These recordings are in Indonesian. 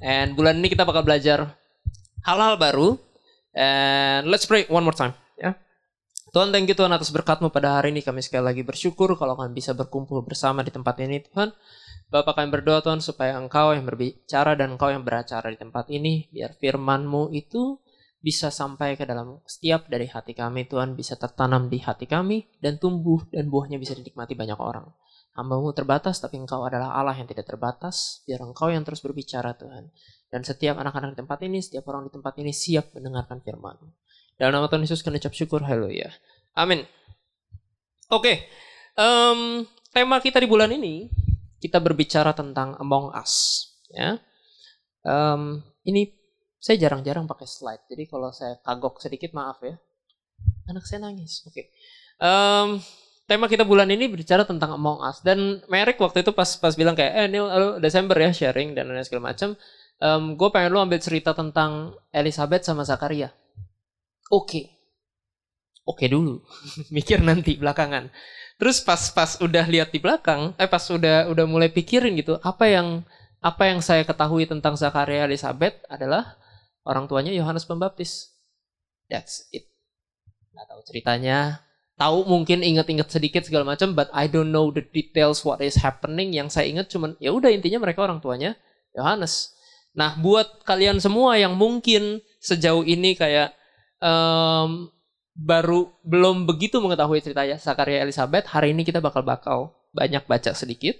And bulan ini kita bakal belajar hal-hal baru. And let's pray one more time. Ya. Tuhan, thank you Tuhan atas berkatmu pada hari ini. Kami sekali lagi bersyukur kalau kami bisa berkumpul bersama di tempat ini Tuhan. Bapak kami berdoa Tuhan supaya Engkau yang berbicara dan Engkau yang beracara di tempat ini. Biar firman-Mu itu bisa sampai ke dalam setiap dari hati kami Tuhan. Bisa tertanam di hati kami dan tumbuh dan buahnya bisa dinikmati banyak orang. Hambamu terbatas, tapi engkau adalah Allah yang tidak terbatas. Biar engkau yang terus berbicara Tuhan. Dan setiap anak-anak di tempat ini, setiap orang di tempat ini siap mendengarkan firman Dalam nama Tuhan Yesus, kami ucap syukur. Haleluya. Amin. Oke, um, tema kita di bulan ini, kita berbicara tentang Among Us. Ya. Um, ini saya jarang-jarang pakai slide, jadi kalau saya kagok sedikit maaf ya. Anak saya nangis. Oke. Okay. Um, tema kita bulan ini berbicara tentang Among Us. Dan Merek waktu itu pas pas bilang kayak eh Neil Desember ya sharing dan lain segala macam um, gue pengen lu ambil cerita tentang Elizabeth sama Zakaria. Oke. Okay. oke okay dulu. Mikir nanti belakangan. Terus pas pas udah lihat di belakang eh pas udah udah mulai pikirin gitu apa yang apa yang saya ketahui tentang Zakaria Elizabeth adalah orang tuanya Yohanes Pembaptis. That's it. Nggak tahu ceritanya tahu mungkin inget-inget sedikit segala macam but I don't know the details what is happening. Yang saya ingat cuman ya udah intinya mereka orang tuanya Yohanes nah buat kalian semua yang mungkin sejauh ini kayak um, baru belum begitu mengetahui ceritanya Sakaria Elizabeth hari ini kita bakal bakal banyak baca sedikit.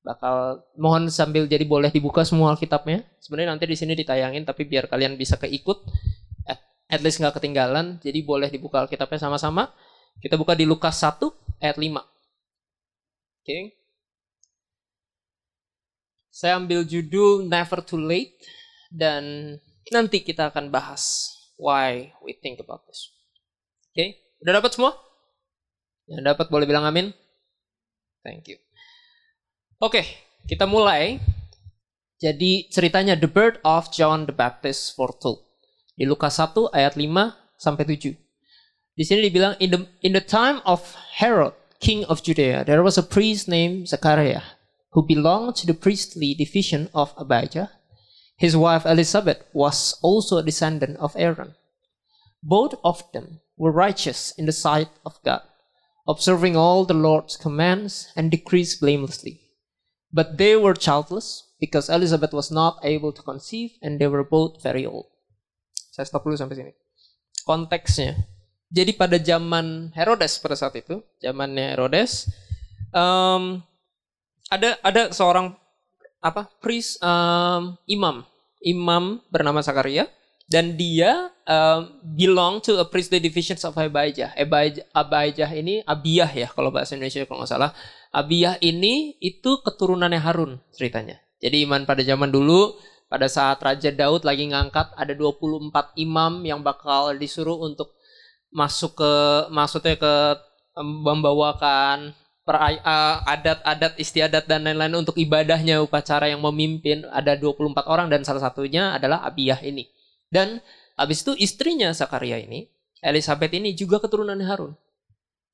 Bakal mohon sambil jadi boleh dibuka semua kitabnya sebenarnya nanti di sini ditayangin tapi biar kalian bisa keikut. At, least nggak ketinggalan jadi boleh dibuka kitabnya sama-sama kita buka di Lukas 1 ayat 5. Oke. Okay. Saya ambil judul Never Too Late dan nanti kita akan bahas why we think about this. Oke, okay. udah dapat semua? Yang dapat boleh bilang amin. Thank you. Oke, okay, kita mulai. Jadi ceritanya The Birth of John the Baptist Foretold. Di Lukas 1 ayat 5 sampai 7. Di sini dibilang in the in the time of Herod, king of Judea, there was a priest named Zechariah who belonged to the priestly division of Abijah. His wife Elizabeth was also a descendant of Aaron. Both of them were righteous in the sight of God, observing all the Lord's commands and decrees blamelessly. But they were childless because Elizabeth was not able to conceive and they were both very old. Saya stop dulu sampai sini. Konteksnya, jadi pada zaman Herodes pada saat itu, zamannya Herodes, um, ada ada seorang apa priest um, imam imam bernama Zakaria dan dia um, belong to a priestly division of Abijah. Abijah, Abijah ini Abiyah ya kalau bahasa Indonesia kalau nggak salah. Abiyah ini itu keturunannya Harun ceritanya. Jadi iman pada zaman dulu pada saat Raja Daud lagi ngangkat ada 24 imam yang bakal disuruh untuk masuk ke maksudnya ke membawakan adat-adat istiadat dan lain-lain untuk ibadahnya upacara yang memimpin ada 24 orang dan salah satunya adalah Abiyah ini. Dan habis itu istrinya Zakaria ini, Elizabeth ini juga keturunan Harun.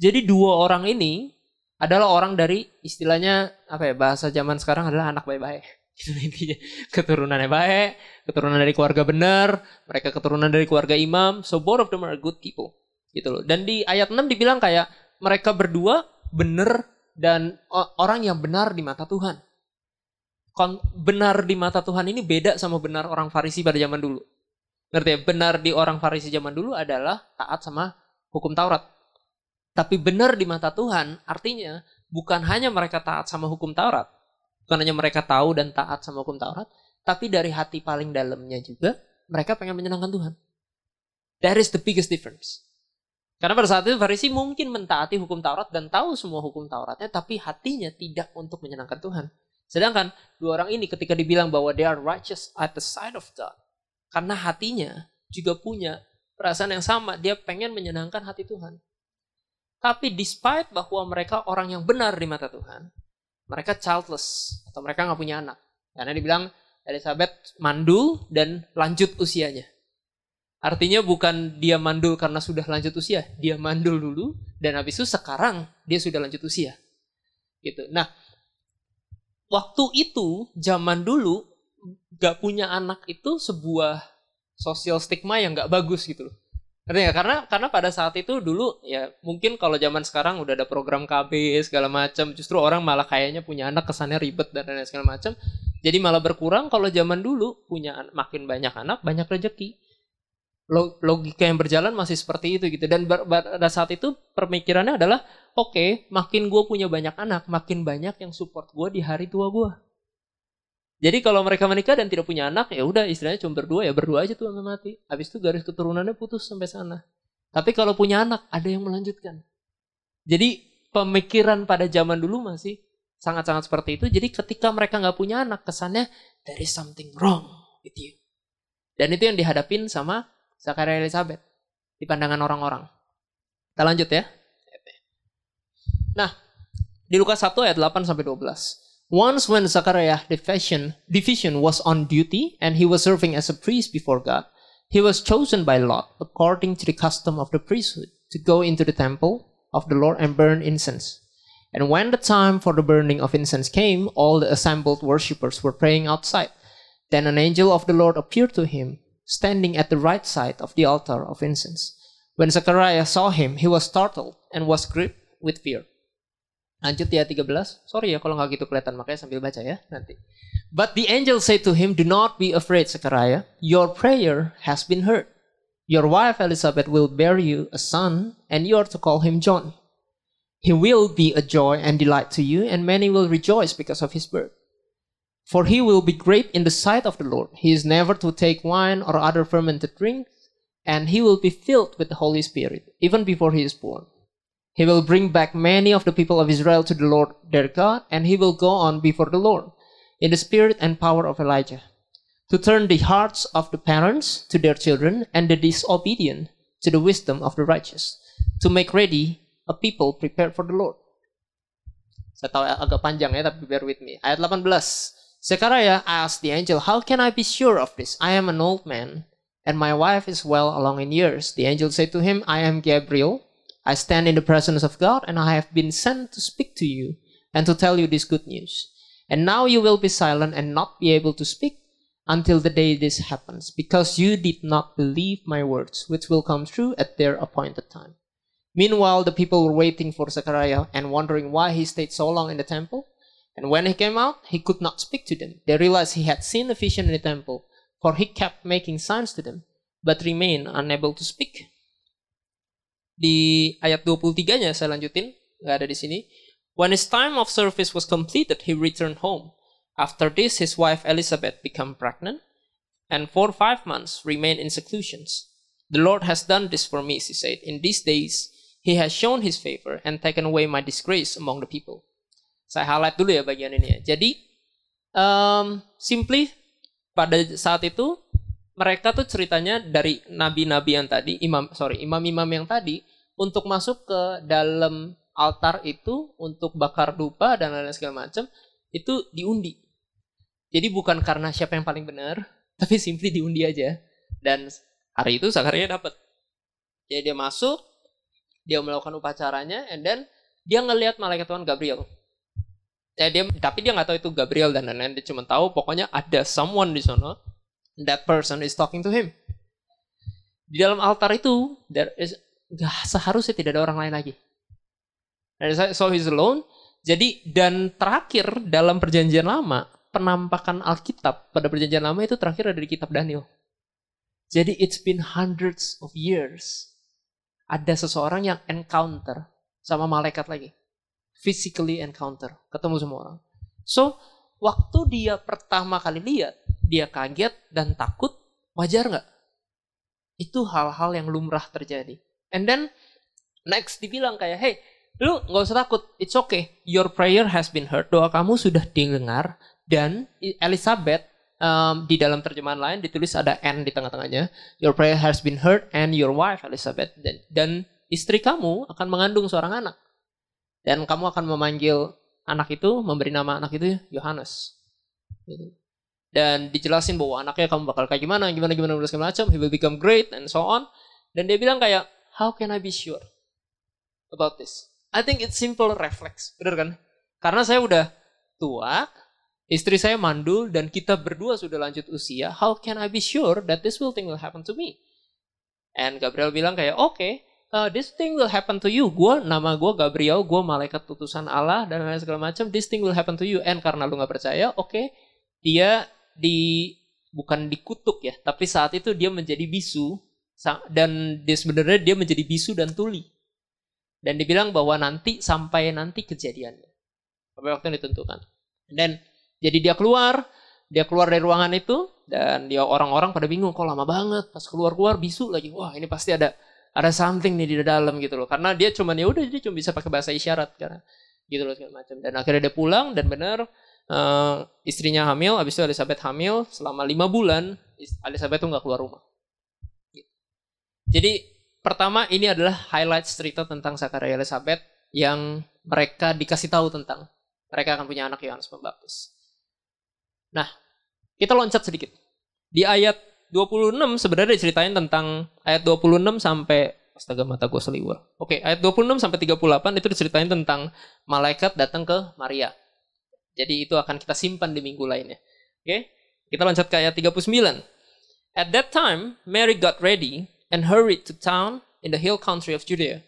Jadi dua orang ini adalah orang dari istilahnya apa ya bahasa zaman sekarang adalah anak baik-baik. Intinya keturunannya baik, keturunan dari keluarga benar, mereka keturunan dari keluarga imam. So both of them are good people gitu loh. Dan di ayat 6 dibilang kayak mereka berdua benar dan orang yang benar di mata Tuhan. Kon benar di mata Tuhan ini beda sama benar orang Farisi pada zaman dulu. Ngerti ya? Benar di orang Farisi zaman dulu adalah taat sama hukum Taurat. Tapi benar di mata Tuhan artinya bukan hanya mereka taat sama hukum Taurat. Bukan hanya mereka tahu dan taat sama hukum Taurat. Tapi dari hati paling dalamnya juga mereka pengen menyenangkan Tuhan. That is the biggest difference. Karena pada saat itu Farisi mungkin mentaati hukum Taurat dan tahu semua hukum Tauratnya, tapi hatinya tidak untuk menyenangkan Tuhan. Sedangkan dua orang ini ketika dibilang bahwa they are righteous at the sight of God. Karena hatinya juga punya perasaan yang sama. Dia pengen menyenangkan hati Tuhan. Tapi despite bahwa mereka orang yang benar di mata Tuhan, mereka childless atau mereka nggak punya anak. Karena dibilang Elizabeth mandul dan lanjut usianya. Artinya bukan dia mandul karena sudah lanjut usia, dia mandul dulu dan habis itu sekarang dia sudah lanjut usia. Gitu. Nah, waktu itu zaman dulu gak punya anak itu sebuah sosial stigma yang gak bagus gitu loh. Artinya karena karena pada saat itu dulu ya mungkin kalau zaman sekarang udah ada program KB segala macam, justru orang malah kayaknya punya anak kesannya ribet dan lain segala macam. Jadi malah berkurang kalau zaman dulu punya makin banyak anak banyak rezeki logika yang berjalan masih seperti itu gitu. Dan pada saat itu pemikirannya adalah oke okay, makin gue punya banyak anak makin banyak yang support gue di hari tua gue jadi kalau mereka menikah dan tidak punya anak ya udah istilahnya cuma berdua ya berdua aja tuh sampai mati. Habis itu garis keturunannya putus sampai sana. Tapi kalau punya anak ada yang melanjutkan. Jadi pemikiran pada zaman dulu masih sangat-sangat seperti itu. Jadi ketika mereka nggak punya anak kesannya there is something wrong with you. Dan itu yang dihadapin sama Zakaria Elizabeth di pandangan orang-orang. Kita lanjut ya. Nah, di Lukas 1 ayat 8 sampai 12. Once when Zachariah division, division was on duty and he was serving as a priest before God, he was chosen by Lot according to the custom of the priesthood to go into the temple of the Lord and burn incense. And when the time for the burning of incense came, all the assembled worshippers were praying outside. Then an angel of the Lord appeared to him standing at the right side of the altar of incense. When Zechariah saw him, he was startled and was gripped with fear. Lanjut ya 13. Sorry ya kalau nggak gitu kelihatan, makanya sambil baca ya nanti. But the angel said to him, Do not be afraid, Zechariah. Your prayer has been heard. Your wife Elizabeth will bear you a son, and you are to call him John. He will be a joy and delight to you, and many will rejoice because of his birth. For he will be great in the sight of the Lord. He is never to take wine or other fermented drink, and he will be filled with the Holy Spirit, even before he is born. He will bring back many of the people of Israel to the Lord their God, and he will go on before the Lord in the spirit and power of Elijah, to turn the hearts of the parents to their children, and the disobedient to the wisdom of the righteous, to make ready a people prepared for the Lord. Saya tahu agak panjang ya, tapi bear with me. Ayat 18. Zechariah asked the angel, How can I be sure of this? I am an old man, and my wife is well along in years. The angel said to him, I am Gabriel. I stand in the presence of God, and I have been sent to speak to you and to tell you this good news. And now you will be silent and not be able to speak until the day this happens, because you did not believe my words, which will come true at their appointed time. Meanwhile, the people were waiting for Zechariah and wondering why he stayed so long in the temple. And when he came out, he could not speak to them. They realized he had seen a vision in the temple, for he kept making signs to them, but remained unable to speak. Di ayat 23-nya saya lanjutin, nggak ada di sini. When his time of service was completed, he returned home. After this, his wife Elizabeth became pregnant, and for five months remained in seclusions. The Lord has done this for me, she said. In these days, he has shown his favor and taken away my disgrace among the people. Saya highlight dulu ya bagian ini ya. Jadi um, simply pada saat itu mereka tuh ceritanya dari nabi-nabi yang tadi, imam sorry, imam-imam yang tadi untuk masuk ke dalam altar itu untuk bakar dupa dan lain-lain segala macam itu diundi. Jadi bukan karena siapa yang paling benar, tapi simply diundi aja. Dan hari itu Zakaria dapat. Jadi dia masuk, dia melakukan upacaranya, and then dia ngelihat malaikat Tuhan Gabriel ya dia tapi dia nggak tahu itu Gabriel dan lain-lain dia cuma tahu pokoknya ada someone di sana. That person is talking to him. Di dalam altar itu there is gak seharusnya tidak ada orang lain lagi. So he's alone. Jadi dan terakhir dalam perjanjian lama penampakan Alkitab pada perjanjian lama itu terakhir ada di kitab Daniel. Jadi it's been hundreds of years. Ada seseorang yang encounter sama malaikat lagi physically encounter, ketemu semua orang. So, waktu dia pertama kali lihat, dia kaget dan takut, wajar nggak? Itu hal-hal yang lumrah terjadi. And then next dibilang kayak, hey, lu nggak usah takut, it's okay. Your prayer has been heard. Doa kamu sudah didengar dan Elizabeth um, di dalam terjemahan lain ditulis ada n di tengah-tengahnya. Your prayer has been heard and your wife Elizabeth dan, dan istri kamu akan mengandung seorang anak dan kamu akan memanggil anak itu memberi nama anak itu Yohanes. Gitu. Dan dijelasin bahwa anaknya kamu bakal kayak gimana, gimana, gimana, segala macam. He will become great and so on. Dan dia bilang kayak, how can I be sure about this? I think it's simple reflex, bener kan? Karena saya udah tua, istri saya mandul, dan kita berdua sudah lanjut usia. How can I be sure that this will thing will happen to me? And Gabriel bilang kayak, oke, okay, uh, this thing will happen to you. Gue nama gue Gabriel, gue malaikat utusan Allah dan lain segala macam. This thing will happen to you. And karena lu nggak percaya, oke, okay, dia di bukan dikutuk ya, tapi saat itu dia menjadi bisu dan dia sebenarnya dia menjadi bisu dan tuli. Dan dibilang bahwa nanti sampai nanti kejadiannya. Sampai waktu yang ditentukan. Dan jadi dia keluar, dia keluar dari ruangan itu dan dia orang-orang pada bingung kok lama banget pas keluar-keluar bisu lagi. Wah, ini pasti ada ada something nih di dalam gitu loh. Karena dia cuma ya udah dia cuma bisa pakai bahasa isyarat karena gitu loh segala macam. Dan akhirnya dia pulang dan benar uh, istrinya hamil habis itu Elizabeth hamil selama lima bulan Elizabeth tuh nggak keluar rumah. Gitu. jadi pertama ini adalah highlight cerita tentang Zakaria Elizabeth yang mereka dikasih tahu tentang. Mereka akan punya anak Yohanes Pembaptis. Nah kita loncat sedikit. Di ayat 26 sebenarnya diceritain tentang ayat 26 sampai astaga mata gue seliwer. Oke, ayat 26 sampai 38 itu diceritain tentang malaikat datang ke Maria. Jadi itu akan kita simpan di minggu lainnya. Oke, kita loncat ke ayat 39. At that time, Mary got ready and hurried to town in the hill country of Judea,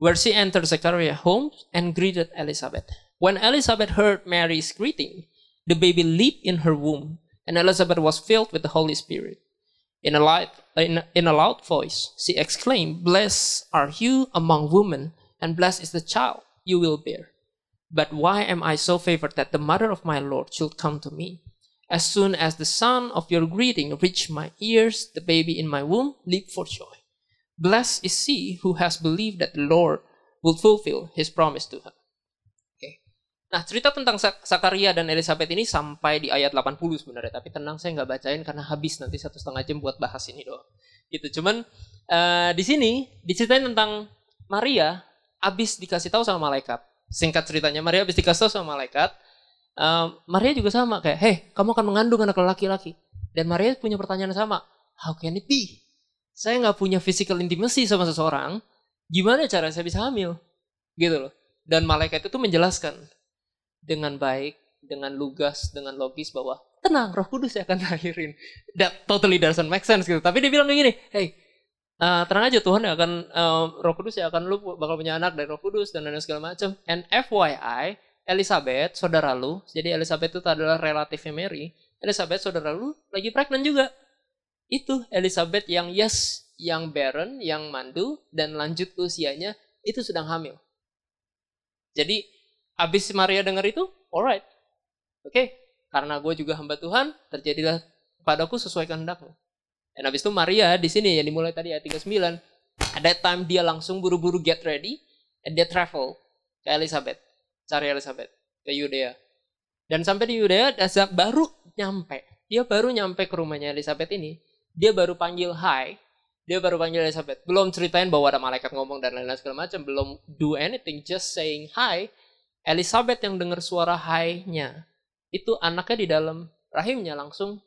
where she entered Zechariah's home and greeted Elizabeth. When Elizabeth heard Mary's greeting, the baby leaped in her womb and Elizabeth was filled with the Holy Spirit. In a, light, in, in a loud voice, she exclaimed, Blessed are you among women, and blessed is the child you will bear. But why am I so favored that the mother of my Lord should come to me? As soon as the sound of your greeting reached my ears, the baby in my womb leaped for joy. Blessed is she who has believed that the Lord will fulfill his promise to her. Nah, cerita tentang Zakaria dan Elizabeth ini sampai di ayat 80 sebenarnya. Tapi tenang, saya nggak bacain karena habis nanti satu setengah jam buat bahas ini doang. Gitu. Cuman uh, di sini diceritain tentang Maria habis dikasih tahu sama malaikat. Singkat ceritanya, Maria habis dikasih tahu sama malaikat. Uh, Maria juga sama kayak, hei, kamu akan mengandung anak laki-laki. Dan Maria punya pertanyaan sama, how can it be? Saya nggak punya physical intimacy sama seseorang. Gimana cara saya bisa hamil? Gitu loh. Dan malaikat itu menjelaskan, dengan baik, dengan lugas, dengan logis bahwa tenang, Roh Kudus akan lahirin. That totally doesn't make sense gitu. Tapi dia bilang kayak gini, hey, uh, tenang aja Tuhan yang akan uh, Roh Kudus yang akan lu bakal punya anak dari Roh Kudus dan lain segala macam. And FYI, Elizabeth, saudara lu, jadi Elizabeth itu adalah relatifnya Mary. Elizabeth, saudara lu, lagi pregnant juga. Itu Elizabeth yang yes, yang barren, yang mandu, dan lanjut usianya, itu sedang hamil. Jadi Abis Maria dengar itu, alright. Oke, okay. karena gue juga hamba Tuhan, terjadilah padaku sesuai kehendakmu. Dan abis itu Maria di sini yang dimulai tadi ayat 39. At that time dia langsung buru-buru get ready and dia travel ke Elizabeth. Cari Elizabeth ke Yudea. Dan sampai di Yudea, Dazak baru nyampe. Dia baru nyampe ke rumahnya Elizabeth ini. Dia baru panggil hi. Dia baru panggil Elizabeth. Belum ceritain bahwa ada malaikat ngomong dan lain-lain segala macam. Belum do anything. Just saying hi. Elizabeth yang dengar suara hai-nya itu anaknya di dalam rahimnya langsung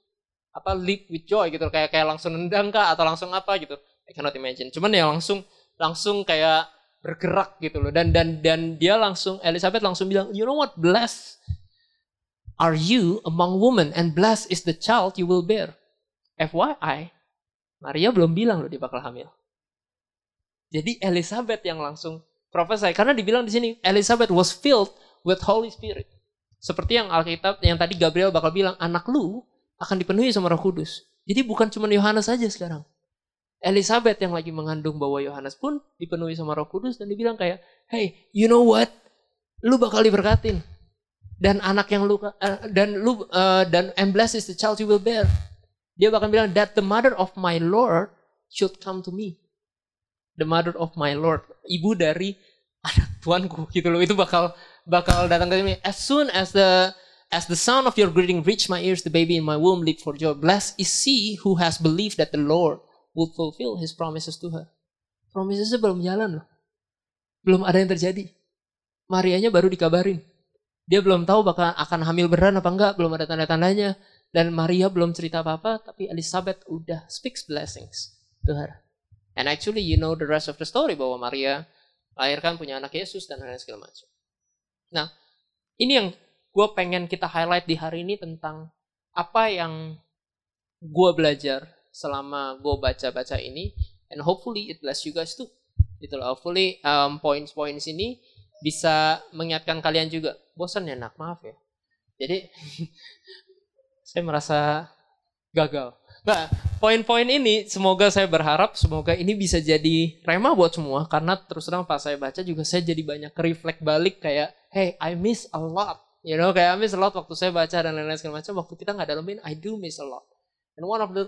apa leap with joy gitu kayak kayak langsung nendang kah atau langsung apa gitu. I cannot imagine. Cuman ya langsung langsung kayak bergerak gitu loh. Dan dan dan dia langsung Elizabeth langsung bilang you know what? Blessed are you among women and blessed is the child you will bear. FYI Maria belum bilang loh dia bakal hamil. Jadi Elizabeth yang langsung prophesy karena dibilang di sini Elizabeth was filled with Holy Spirit. Seperti yang Alkitab yang tadi Gabriel bakal bilang anak lu akan dipenuhi sama Roh Kudus. Jadi bukan cuma Yohanes saja sekarang. Elizabeth yang lagi mengandung bahwa Yohanes pun dipenuhi sama Roh Kudus dan dibilang kayak, "Hey, you know what? Lu bakal diberkatin. Dan anak yang lu uh, dan lu uh, dan and blessed the child you will bear." Dia bahkan bilang that the mother of my Lord should come to me the mother of my Lord, ibu dari anak tuanku gitu loh. Itu bakal bakal datang ke sini. As soon as the as the sound of your greeting reached my ears the baby in my womb leaped for joy. Blessed is she who has believed that the Lord would fulfill his promises to her. Promisesnya belum jalan loh. Belum ada yang terjadi. Marianya baru dikabarin. Dia belum tahu bakal akan hamil beneran apa enggak belum ada tanda-tandanya. Dan Maria belum cerita apa-apa tapi Elizabeth udah speaks blessings to her and actually you know the rest of the story bahwa Maria lahirkan punya anak Yesus dan lain segala macam. Nah, ini yang gue pengen kita highlight di hari ini tentang apa yang gue belajar selama gue baca-baca ini, and hopefully it bless you guys too. Gitu loh, hopefully um, points-points ini bisa mengingatkan kalian juga. Bosan ya nak, maaf ya. Jadi saya merasa gagal. Nah, poin-poin ini semoga saya berharap semoga ini bisa jadi rema buat semua karena terus terang pas saya baca juga saya jadi banyak reflect balik kayak hey I miss a lot. You know kayak I miss a lot waktu saya baca dan lain-lain segala macam waktu kita nggak dalamin I do miss a lot. And one of the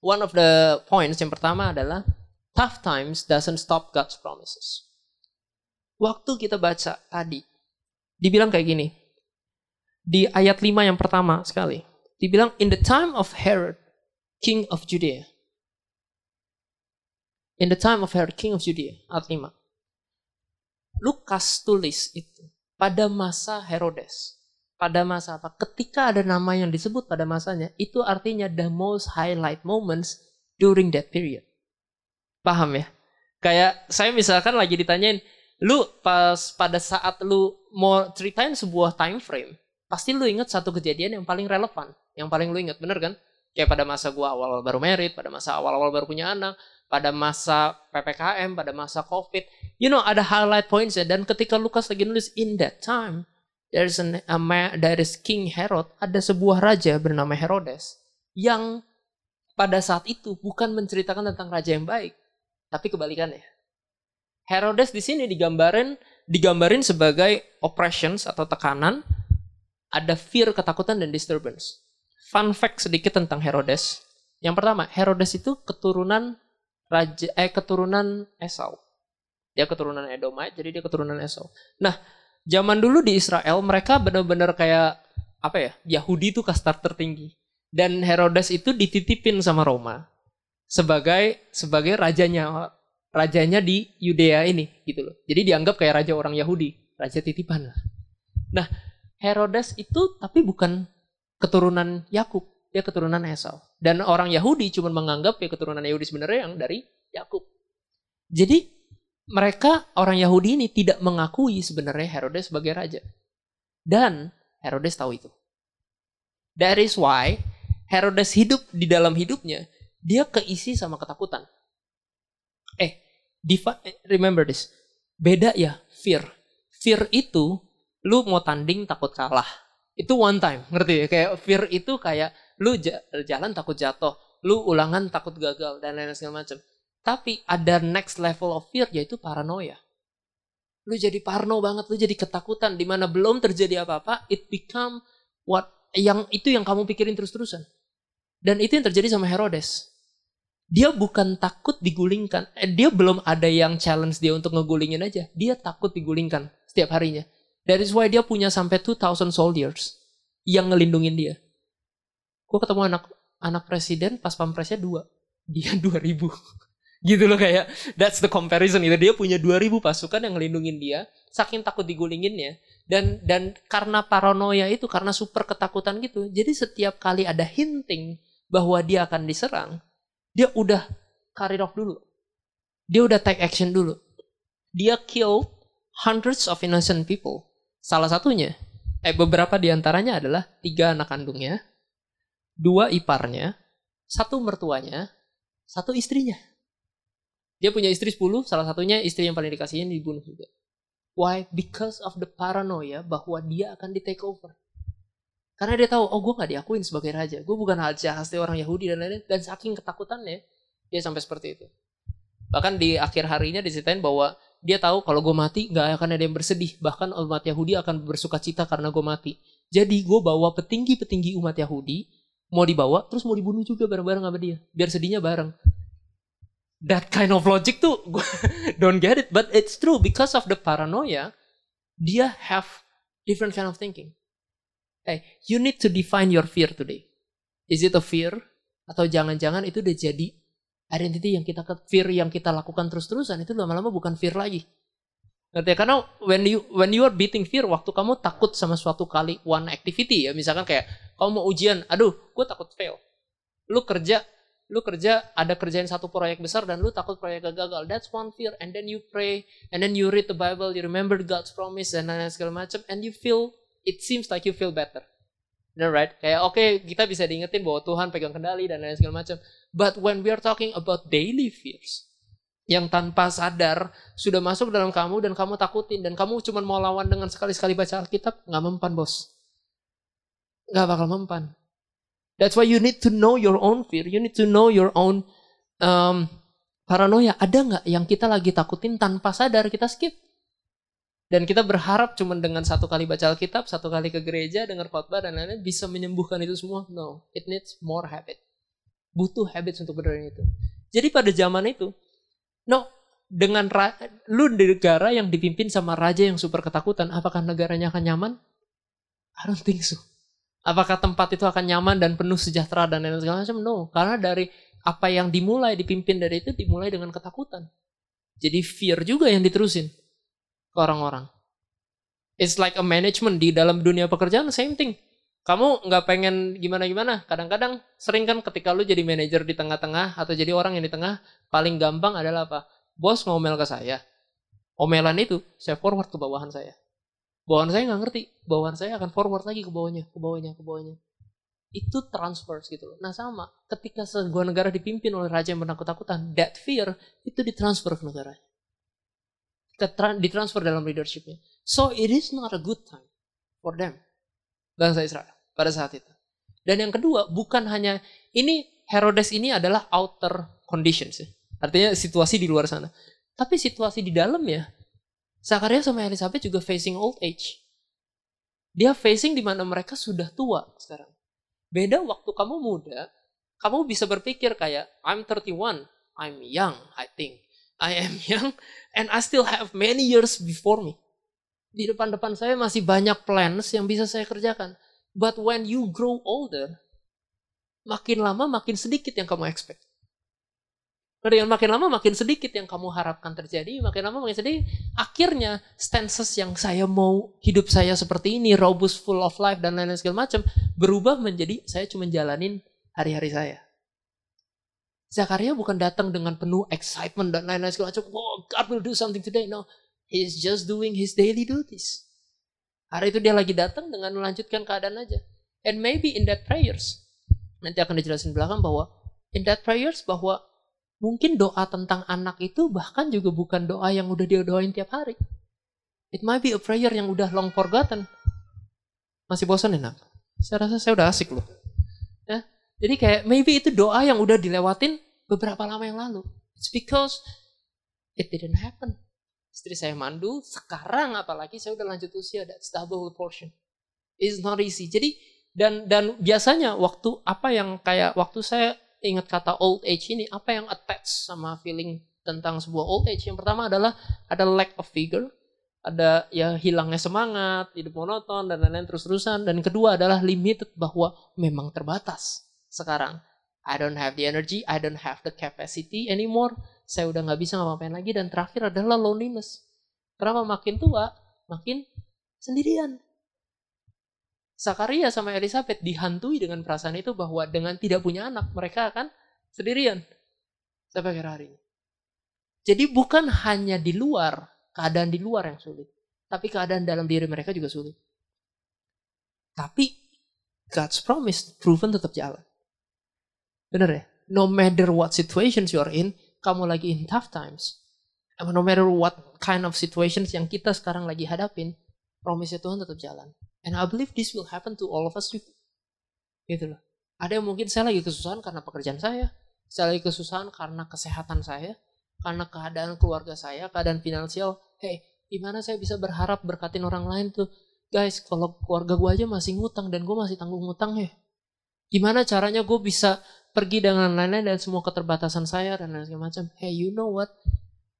one of the points yang pertama adalah tough times doesn't stop God's promises. Waktu kita baca tadi dibilang kayak gini di ayat 5 yang pertama sekali dibilang in the time of Herod king of Judea. In the time of Herod, king of Judea. Ayat 5. Lukas tulis itu pada masa Herodes. Pada masa apa? Ketika ada nama yang disebut pada masanya, itu artinya the most highlight moments during that period. Paham ya? Kayak saya misalkan lagi ditanyain, lu pas pada saat lu mau ceritain sebuah time frame, pasti lu inget satu kejadian yang paling relevan, yang paling lu inget, bener kan? Kayak pada masa gua awal-awal baru merit, pada masa awal-awal baru punya anak, pada masa PPKM, pada masa COVID. You know, ada highlight points ya. Dan ketika Lukas lagi nulis, in that time, there is, an, a man, there is King Herod, ada sebuah raja bernama Herodes, yang pada saat itu bukan menceritakan tentang raja yang baik, tapi kebalikannya. Herodes di sini digambarin digambarin sebagai oppressions atau tekanan, ada fear, ketakutan dan disturbance fun fact sedikit tentang Herodes. Yang pertama, Herodes itu keturunan raja eh keturunan Esau. Dia keturunan Edomite, jadi dia keturunan Esau. Nah, zaman dulu di Israel mereka benar-benar kayak apa ya? Yahudi itu kasta tertinggi. Dan Herodes itu dititipin sama Roma sebagai sebagai rajanya rajanya di Yudea ini gitu loh. Jadi dianggap kayak raja orang Yahudi, raja titipan lah. Nah, Herodes itu tapi bukan keturunan Yakub, dia keturunan Esau. Dan orang Yahudi cuma menganggap ya keturunan Yahudi sebenarnya yang dari Yakub. Jadi mereka orang Yahudi ini tidak mengakui sebenarnya Herodes sebagai raja. Dan Herodes tahu itu. That is why Herodes hidup di dalam hidupnya, dia keisi sama ketakutan. Eh, remember this. Beda ya, fear. Fear itu lu mau tanding takut kalah itu one time ngerti? Ya kayak fear itu kayak lu jalan takut jatuh lu ulangan takut gagal dan lain-lain segala macam tapi ada next level of fear yaitu paranoia. Lu jadi parno banget lu jadi ketakutan. Di mana belum terjadi apa-apa it become what yang itu yang kamu pikirin terus-terusan. Dan itu yang terjadi sama Herodes. Dia bukan takut digulingkan. Eh, dia belum ada yang challenge dia untuk ngegulingin aja. Dia takut digulingkan setiap harinya That is why dia punya sampai 2000 soldiers yang ngelindungin dia. Gue ketemu anak anak presiden pas pampresnya dua. Dia 2000. gitu loh kayak that's the comparison itu dia punya 2000 pasukan yang ngelindungin dia saking takut digulinginnya dan dan karena paranoia itu karena super ketakutan gitu jadi setiap kali ada hinting bahwa dia akan diserang dia udah carry off dulu dia udah take action dulu dia kill hundreds of innocent people Salah satunya, eh beberapa di antaranya adalah tiga anak kandungnya, dua iparnya, satu mertuanya, satu istrinya. Dia punya istri sepuluh, salah satunya istri yang paling dikasihin dibunuh juga. Why? Because of the paranoia bahwa dia akan di take over. Karena dia tahu, oh gue gak diakuin sebagai raja. Gue bukan raja asli orang Yahudi dan lain-lain. Dan saking ketakutannya, dia sampai seperti itu. Bahkan di akhir harinya diceritain bahwa dia tahu kalau gue mati nggak akan ada yang bersedih. Bahkan umat Yahudi akan bersuka cita karena gue mati. Jadi gue bawa petinggi-petinggi umat Yahudi mau dibawa terus mau dibunuh juga bareng-bareng sama dia. Biar sedihnya bareng. that kind of logic tuh gue don't get it but it's true because of the paranoia dia have different kind of thinking hey you need to define your fear today is it a fear atau jangan-jangan itu udah jadi identity yang kita fear yang kita lakukan terus-terusan itu lama-lama bukan fear lagi Ngerti ya? Karena when you when you are beating fear waktu kamu takut sama suatu kali one activity ya, misalkan kayak kamu mau ujian, aduh, gue takut fail. Lu kerja lu kerja ada kerjain satu proyek besar dan lu takut proyek gagal that's one fear and then you pray and then you read the Bible you remember God's promise dan lain-lain segala macam and you feel it seems like you feel better Bener right? Kayak oke okay, kita bisa diingetin bahwa Tuhan pegang kendali dan lain segala macam. But when we are talking about daily fears, yang tanpa sadar sudah masuk dalam kamu dan kamu takutin dan kamu cuma mau lawan dengan sekali-sekali baca Alkitab, nggak mempan bos. Nggak bakal mempan. That's why you need to know your own fear. You need to know your own um, paranoia. Ada nggak yang kita lagi takutin tanpa sadar kita skip? Dan kita berharap cuma dengan satu kali baca Alkitab, satu kali ke gereja, dengar khotbah dan lain-lain bisa menyembuhkan itu semua. No, it needs more habit. Butuh habits untuk benerin itu. Jadi pada zaman itu, no, dengan lu di negara yang dipimpin sama raja yang super ketakutan, apakah negaranya akan nyaman? I don't think so. Apakah tempat itu akan nyaman dan penuh sejahtera dan lain segala macam? No, karena dari apa yang dimulai dipimpin dari itu dimulai dengan ketakutan. Jadi fear juga yang diterusin ke orang-orang. It's like a management di dalam dunia pekerjaan same thing. Kamu nggak pengen gimana-gimana. Kadang-kadang sering kan ketika lu jadi manajer di tengah-tengah atau jadi orang yang di tengah, paling gampang adalah apa? Bos ngomel ke saya. Omelan itu saya forward ke bawahan saya. Bawahan saya nggak ngerti. Bawahan saya akan forward lagi ke bawahnya, ke bawahnya, ke bawahnya. Itu transfer gitu loh. Nah sama, ketika sebuah negara dipimpin oleh raja yang menakut-takutan, that fear itu ditransfer ke negaranya. Ditransfer dalam leadershipnya. So it is not a good time for them. Bangsa Israel pada saat itu. Dan yang kedua, bukan hanya ini Herodes ini adalah outer conditions ya. Artinya situasi di luar sana. Tapi situasi di dalam ya, Zakaria sama Elizabeth juga facing old age. Dia facing di mana mereka sudah tua sekarang. Beda waktu kamu muda, kamu bisa berpikir kayak I'm 31, I'm young, I think. I am young and I still have many years before me. Di depan-depan saya masih banyak plans yang bisa saya kerjakan. But when you grow older, makin lama makin sedikit yang kamu expect. Dengan makin lama makin sedikit yang kamu harapkan terjadi, makin lama makin sedikit. Akhirnya stances yang saya mau hidup saya seperti ini, robust, full of life dan lain-lain segala macam berubah menjadi saya cuma jalanin hari-hari saya. Zakaria bukan datang dengan penuh excitement dan lain-lain segala macam. Oh, God will do something today. No, he is just doing his daily duties. Hari itu dia lagi datang dengan melanjutkan keadaan aja. And maybe in that prayers, nanti akan dijelasin belakang bahwa in that prayers bahwa Mungkin doa tentang anak itu bahkan juga bukan doa yang udah dia doain tiap hari. It might be a prayer yang udah long forgotten. Masih bosan ya nak? Saya rasa saya udah asik loh. Jadi kayak maybe itu doa yang udah dilewatin beberapa lama yang lalu. It's because it didn't happen. Istri saya mandul, sekarang apalagi saya udah lanjut usia, that's double portion. It's not easy. Jadi dan dan biasanya waktu apa yang kayak waktu saya ingat kata old age ini, apa yang attach sama feeling tentang sebuah old age? Yang pertama adalah ada lack of vigor, ada ya hilangnya semangat, hidup monoton dan lain-lain terus-terusan. Dan kedua adalah limited bahwa memang terbatas sekarang. I don't have the energy, I don't have the capacity anymore. Saya udah nggak bisa ngapain lagi. Dan terakhir adalah loneliness. Kenapa makin tua, makin sendirian. Zakaria sama Elizabeth dihantui dengan perasaan itu bahwa dengan tidak punya anak mereka akan sendirian sampai akhir hari. Jadi bukan hanya di luar, keadaan di luar yang sulit, tapi keadaan dalam diri mereka juga sulit. Tapi God's promise proven tetap jalan. Bener ya? No matter what situations you are in, kamu lagi in tough times. No matter what kind of situations yang kita sekarang lagi hadapin, promise Tuhan tetap jalan. And I believe this will happen to all of us juga. Gitu loh. Ada yang mungkin saya lagi kesusahan karena pekerjaan saya. Saya lagi kesusahan karena kesehatan saya. Karena keadaan keluarga saya, keadaan finansial. Hey, gimana saya bisa berharap berkatin orang lain tuh? Guys, kalau keluarga gue aja masih ngutang dan gue masih tanggung ngutang ya. Gimana caranya gue bisa pergi dengan lain-lain dan semua keterbatasan saya dan lain segala macam. Hey, you know what?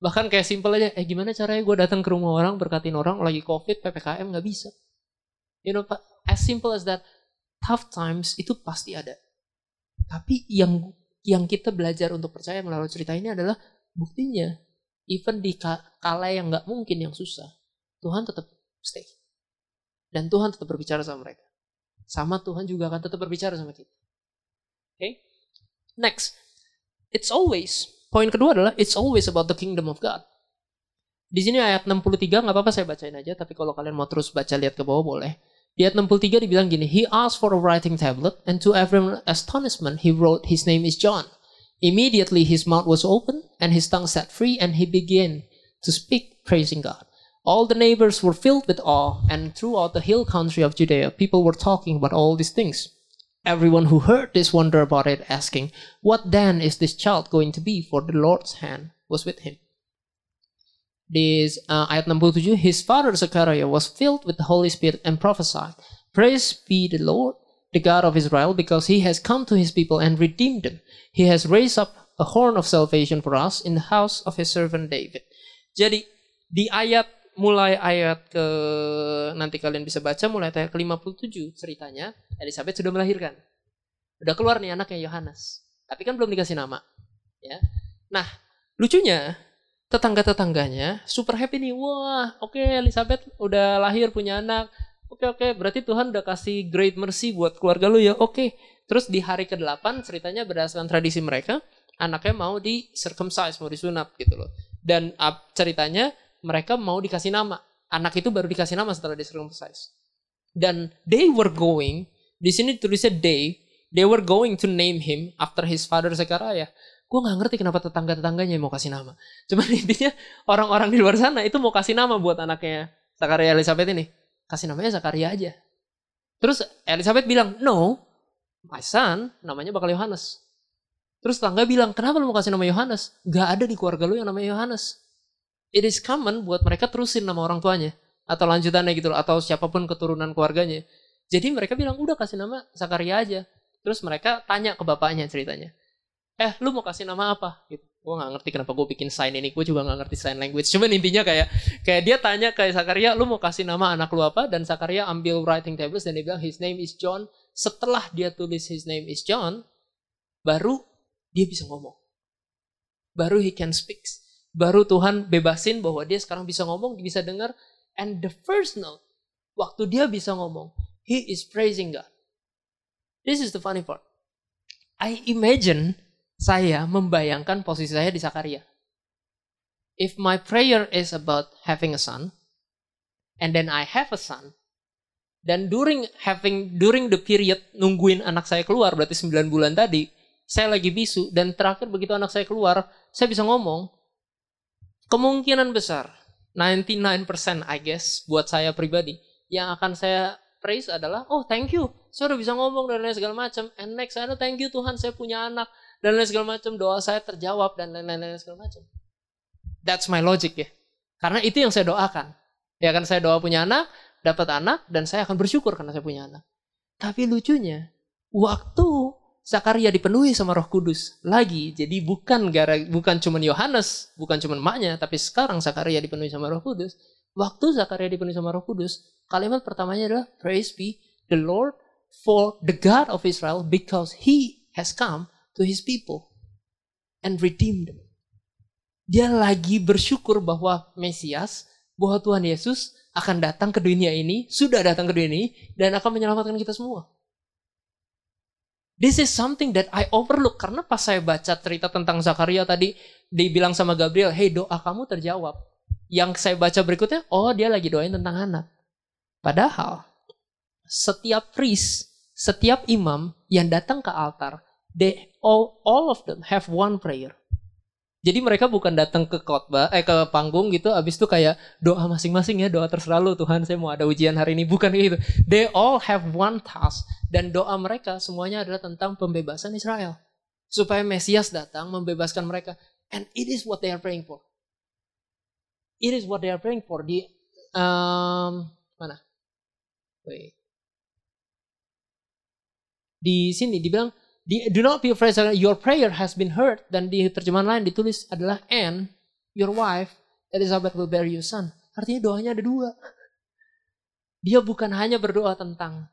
Bahkan kayak simple aja, eh gimana caranya gue datang ke rumah orang, berkatin orang, lagi covid, PPKM nggak bisa. You know, as simple as that, tough times itu pasti ada. Tapi yang yang kita belajar untuk percaya melalui cerita ini adalah buktinya, even di kala yang nggak mungkin, yang susah, Tuhan tetap stay. Dan Tuhan tetap berbicara sama mereka. Sama Tuhan juga akan tetap berbicara sama kita. Oke? Okay? Next. It's always Poin kedua adalah it's always about the kingdom of God. Di sini ayat 63 nggak apa-apa saya bacain aja, tapi kalau kalian mau terus baca lihat ke bawah boleh. Di ayat 63 dibilang gini, He asked for a writing tablet, and to everyone's astonishment, he wrote, His name is John. Immediately his mouth was open, and his tongue set free, and he began to speak, praising God. All the neighbors were filled with awe, and throughout the hill country of Judea, people were talking about all these things. Everyone who heard this wonder about it, asking, What then is this child going to be? For the Lord's hand was with him. This uh, ayat 67, his father Zechariah was filled with the Holy Spirit and prophesied, Praise be the Lord, the God of Israel, because he has come to his people and redeemed them. He has raised up a horn of salvation for us in the house of his servant David. Jadi di ayat mulai ayat ke nanti kalian bisa baca mulai ayat ke-57 ceritanya Elizabeth sudah melahirkan. Udah keluar nih anaknya Yohanes. Tapi kan belum dikasih nama. Ya. Nah, lucunya tetangga-tetangganya super happy nih. Wah, oke okay, Elizabeth udah lahir punya anak. Oke okay, oke, okay. berarti Tuhan udah kasih great mercy buat keluarga lu ya. Oke. Okay. Terus di hari ke-8 ceritanya berdasarkan tradisi mereka, anaknya mau di circumcise, mau disunat gitu loh. Dan ceritanya mereka mau dikasih nama. Anak itu baru dikasih nama setelah circumcise. Dan they were going, di sini tulisnya they, they were going to name him after his father Zechariah. Gue gak ngerti kenapa tetangga-tetangganya mau kasih nama. Cuman intinya orang-orang di luar sana itu mau kasih nama buat anaknya Zakaria Elizabeth ini. Kasih namanya Zakaria aja. Terus Elizabeth bilang, no, my son namanya bakal Yohanes. Terus tetangga bilang, kenapa lu mau kasih nama Yohanes? Gak ada di keluarga lu yang namanya Yohanes it is common buat mereka terusin nama orang tuanya atau lanjutannya gitu loh atau siapa pun keturunan keluarganya. Jadi mereka bilang udah kasih nama Zakaria aja. Terus mereka tanya ke bapaknya ceritanya. Eh, lu mau kasih nama apa? Gitu. Gue gak ngerti kenapa gue bikin sign ini. Gue juga gak ngerti sign language. Cuman intinya kayak kayak dia tanya ke Zakaria, lu mau kasih nama anak lu apa? Dan Zakaria ambil writing tablets dan dia bilang his name is John. Setelah dia tulis his name is John, baru dia bisa ngomong. Baru he can speak baru Tuhan bebasin bahwa dia sekarang bisa ngomong, bisa dengar. And the first note, waktu dia bisa ngomong, he is praising God. This is the funny part. I imagine saya membayangkan posisi saya di Sakaria. If my prayer is about having a son, and then I have a son, dan during having during the period nungguin anak saya keluar berarti 9 bulan tadi, saya lagi bisu dan terakhir begitu anak saya keluar, saya bisa ngomong, kemungkinan besar 99% I guess buat saya pribadi yang akan saya praise adalah oh thank you. Saya udah bisa ngomong dan lain segala macam. And next saya thank you Tuhan saya punya anak dan lain segala macam. Doa saya terjawab dan lain-lain segala macam. That's my logic ya. Karena itu yang saya doakan. Ya kan saya doa punya anak dapat anak dan saya akan bersyukur karena saya punya anak. Tapi lucunya waktu Zakaria dipenuhi sama Roh Kudus lagi. Jadi bukan gara bukan cuman Yohanes, bukan cuman maknya, tapi sekarang Zakaria dipenuhi sama Roh Kudus. Waktu Zakaria dipenuhi sama Roh Kudus, kalimat pertamanya adalah praise be the Lord for the God of Israel because he has come to his people and redeemed them. Dia lagi bersyukur bahwa Mesias, bahwa Tuhan Yesus akan datang ke dunia ini, sudah datang ke dunia ini, dan akan menyelamatkan kita semua. This is something that I overlook karena pas saya baca cerita tentang Zakaria tadi dibilang sama Gabriel, "Hey, doa kamu terjawab." Yang saya baca berikutnya, oh dia lagi doain tentang anak. Padahal setiap priest, setiap imam yang datang ke altar, they all, all of them have one prayer. Jadi mereka bukan datang ke khotbah, eh ke panggung gitu, abis itu kayak doa masing-masing ya, doa terserah lu Tuhan, saya mau ada ujian hari ini, bukan gitu. They all have one task dan doa mereka semuanya adalah tentang pembebasan Israel. Supaya Mesias datang membebaskan mereka. And it is what they are praying for. It is what they are praying for. Di um, mana? Wait. Di sini dibilang Di, do not be afraid your prayer has been heard dan di terjemahan lain ditulis adalah and your wife Elizabeth will bear you son. Artinya doanya ada dua. Dia bukan hanya berdoa tentang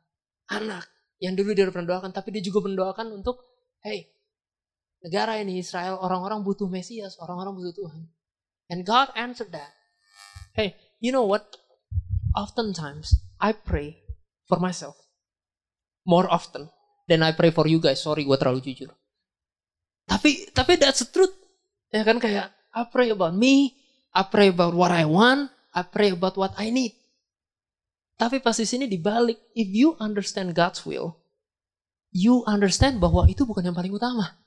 anak yang dulu dia pernah doakan, tapi dia juga mendoakan untuk, hey, negara ini Israel orang-orang butuh Mesias, orang-orang butuh Tuhan. And God answered that. Hey, you know what? Oftentimes I pray for myself more often than I pray for you guys. Sorry, gue terlalu jujur. Tapi tapi that's the truth. Ya kan kayak I pray about me, I pray about what I want, I pray about what I need. Tapi pas di sini dibalik, if you understand God's will, you understand bahwa itu bukan yang paling utama.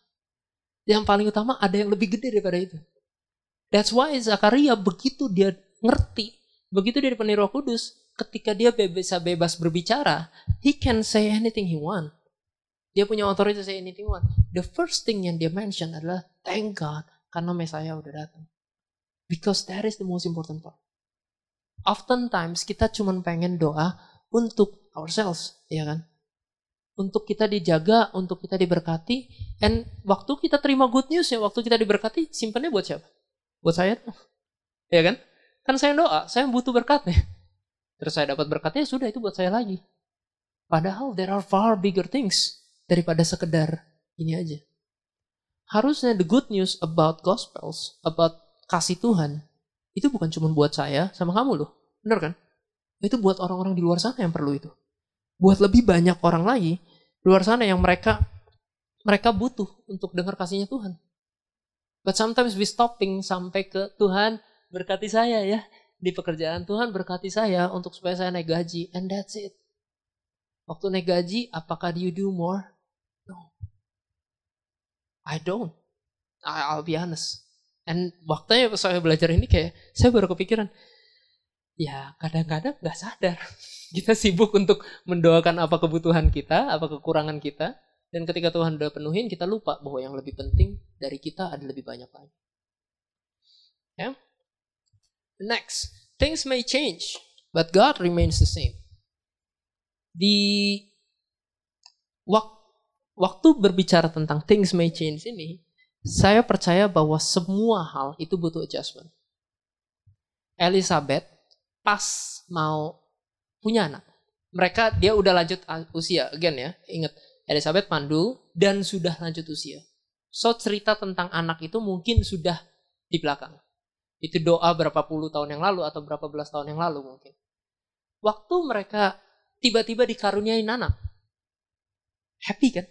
Yang paling utama ada yang lebih gede daripada itu. That's why Zakaria begitu dia ngerti, begitu dia dipenuhi Roh Kudus, ketika dia bisa bebas berbicara, he can say anything he want. Dia punya otoritas say anything want. The first thing yang dia mention adalah thank God karena Mesiah udah datang. Because that is the most important part. Oftentimes kita cuma pengen doa untuk ourselves, ya kan? Untuk kita dijaga, untuk kita diberkati. And waktu kita terima good news ya, waktu kita diberkati, simpannya buat siapa? Buat saya Ya kan? Kan saya doa, saya butuh berkatnya. Terus saya dapat berkatnya, sudah itu buat saya lagi. Padahal there are far bigger things daripada sekedar ini aja. Harusnya the good news about gospels, about kasih Tuhan itu bukan cuma buat saya sama kamu loh. Bener kan? Itu buat orang-orang di luar sana yang perlu itu. Buat lebih banyak orang lagi di luar sana yang mereka mereka butuh untuk dengar kasihnya Tuhan. But sometimes we stopping sampai ke Tuhan berkati saya ya di pekerjaan Tuhan berkati saya untuk supaya saya naik gaji and that's it. Waktu naik gaji, apakah you do more? I don't. I'll be honest. Dan waktunya saya belajar ini kayak saya baru kepikiran, ya kadang-kadang nggak sadar kita sibuk untuk mendoakan apa kebutuhan kita, apa kekurangan kita, dan ketika Tuhan udah penuhin kita lupa bahwa yang lebih penting dari kita ada lebih banyak lagi. Ya. Next, things may change, but God remains the same. Di waktu berbicara tentang things may change ini, saya percaya bahwa semua hal itu butuh adjustment. Elizabeth pas mau punya anak. Mereka dia udah lanjut usia, again ya. Ingat, Elizabeth mandul dan sudah lanjut usia. So cerita tentang anak itu mungkin sudah di belakang. Itu doa berapa puluh tahun yang lalu atau berapa belas tahun yang lalu mungkin. Waktu mereka tiba-tiba dikaruniai anak. Happy kan?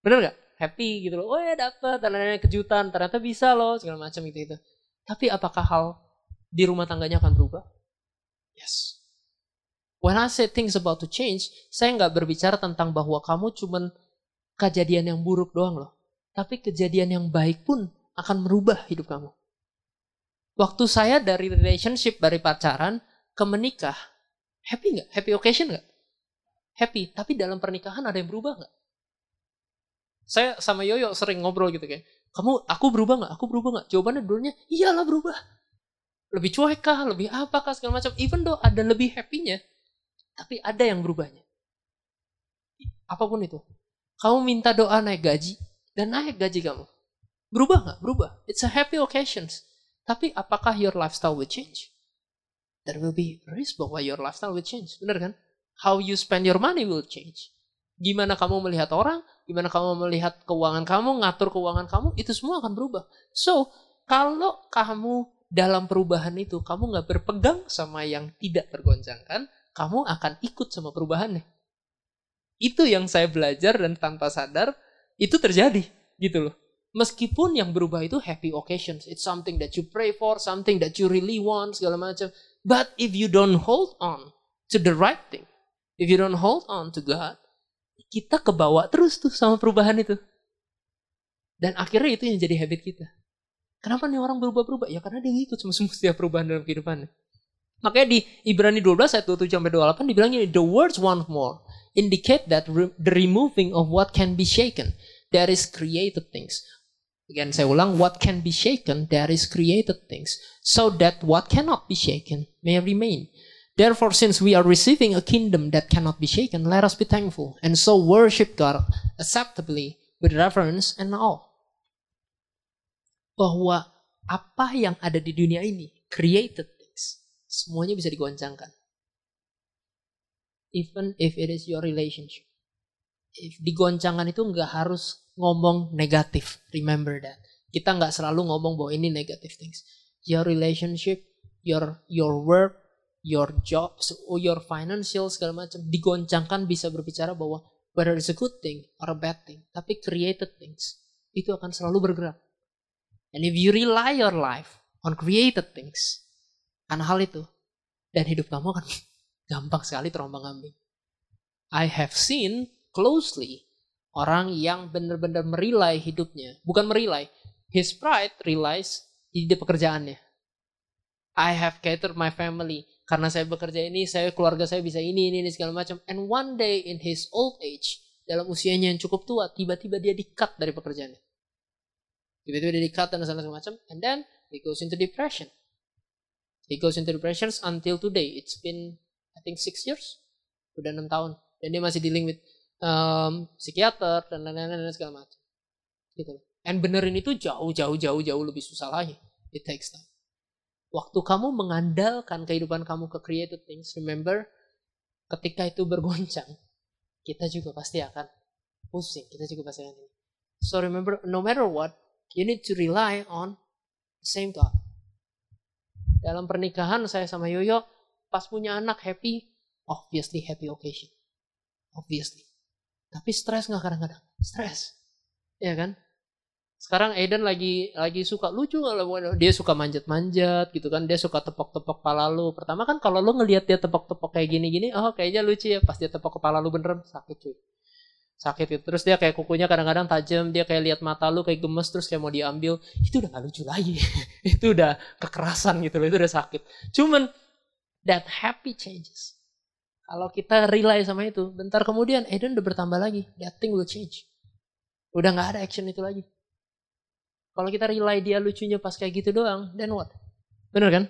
Bener gak? happy gitu loh. Oh ya dapat, dan kejutan, ternyata bisa loh segala macam itu itu. Tapi apakah hal di rumah tangganya akan berubah? Yes. When I say things about to change, saya nggak berbicara tentang bahwa kamu cuman kejadian yang buruk doang loh. Tapi kejadian yang baik pun akan merubah hidup kamu. Waktu saya dari relationship, dari pacaran ke menikah, happy nggak? Happy occasion nggak? Happy. Tapi dalam pernikahan ada yang berubah nggak? Saya sama Yoyo sering ngobrol gitu kayak, kamu aku berubah nggak? Aku berubah nggak? Jawabannya dulunya iyalah berubah. Lebih cuek kah? Lebih apa kah? Segala macam. Even though ada lebih happy-nya, tapi ada yang berubahnya. Apa pun itu. Kamu minta doa naik gaji, dan naik gaji kamu. Berubah nggak? Berubah. It's a happy occasions. Tapi apakah your lifestyle will change? There will be risk bahwa your lifestyle will change. Benar kan? How you spend your money will change. Gimana kamu melihat orang, gimana kamu melihat keuangan kamu, ngatur keuangan kamu, itu semua akan berubah. So, kalau kamu dalam perubahan itu, kamu nggak berpegang sama yang tidak tergoncangkan, kamu akan ikut sama perubahannya. Itu yang saya belajar dan tanpa sadar, itu terjadi gitu loh. Meskipun yang berubah itu happy occasions, it's something that you pray for, something that you really want, segala macam. But if you don't hold on to the right thing, if you don't hold on to God, kita kebawa terus tuh sama perubahan itu. Dan akhirnya itu yang jadi habit kita. Kenapa nih orang berubah-berubah? Ya karena dia ngikut sama semua setiap perubahan dalam kehidupannya. Makanya di Ibrani 12 ayat 27 sampai 28 dibilangnya the words one more indicate that re the removing of what can be shaken there is created things. Again saya ulang what can be shaken there is created things so that what cannot be shaken may remain. Therefore, since we are receiving a kingdom that cannot be shaken, let us be thankful and so worship God acceptably with reference and all. Bahwa apa yang ada di dunia ini, created things, semuanya bisa digoncangkan. Even if it is your relationship. If digoncangkan itu nggak harus ngomong negatif, remember that. Kita nggak selalu ngomong bahwa ini negative things. Your relationship, your your work, your job, or your financial segala macam digoncangkan bisa berbicara bahwa whether it's a good thing or a bad thing, tapi created things itu akan selalu bergerak. And if you rely your life on created things, karena hal itu, dan hidup kamu akan gampang sekali terombang ambing. I have seen closely orang yang benar-benar merilai hidupnya, bukan merilai, his pride relies di pekerjaannya. I have catered my family karena saya bekerja ini, saya keluarga saya bisa ini ini, ini segala macam. And one day in his old age, dalam usianya yang cukup tua, tiba-tiba dia di-cut dari pekerjaannya. Tiba-tiba dia di-cut dan segala macam. And then he goes into depression. He goes into depression until today. It's been I think six years. Udah enam tahun. Dan dia masih dealing with um, psikiater dan lain-lain segala macam. Gitu. And benerin itu jauh jauh jauh jauh lebih susah lagi. It takes time. Waktu kamu mengandalkan kehidupan kamu ke created things, remember ketika itu bergoncang, kita juga pasti akan pusing. Kita juga pasti akan. So remember, no matter what, you need to rely on the same God. Dalam pernikahan saya sama Yoyo, pas punya anak happy, obviously happy occasion. Obviously. Tapi stres nggak kadang-kadang? Stres. Ya kan? Sekarang Aiden lagi lagi suka lucu nggak dia suka manjat-manjat gitu kan dia suka tepok-tepok kepala lu. Pertama kan kalau lu ngelihat dia tepok-tepok kayak gini-gini oh kayaknya lucu ya pas dia tepok kepala lu beneran sakit cuy. Sakit gitu terus dia kayak kukunya kadang-kadang tajam dia kayak lihat mata lu kayak gemes terus kayak mau diambil. Itu udah gak lucu lagi. Itu udah kekerasan gitu loh itu udah sakit. Cuman that happy changes. Kalau kita rely sama itu, bentar kemudian Eden udah bertambah lagi. That thing will change. Udah gak ada action itu lagi. Kalau kita rely dia lucunya pas kayak gitu doang, then what? Bener kan?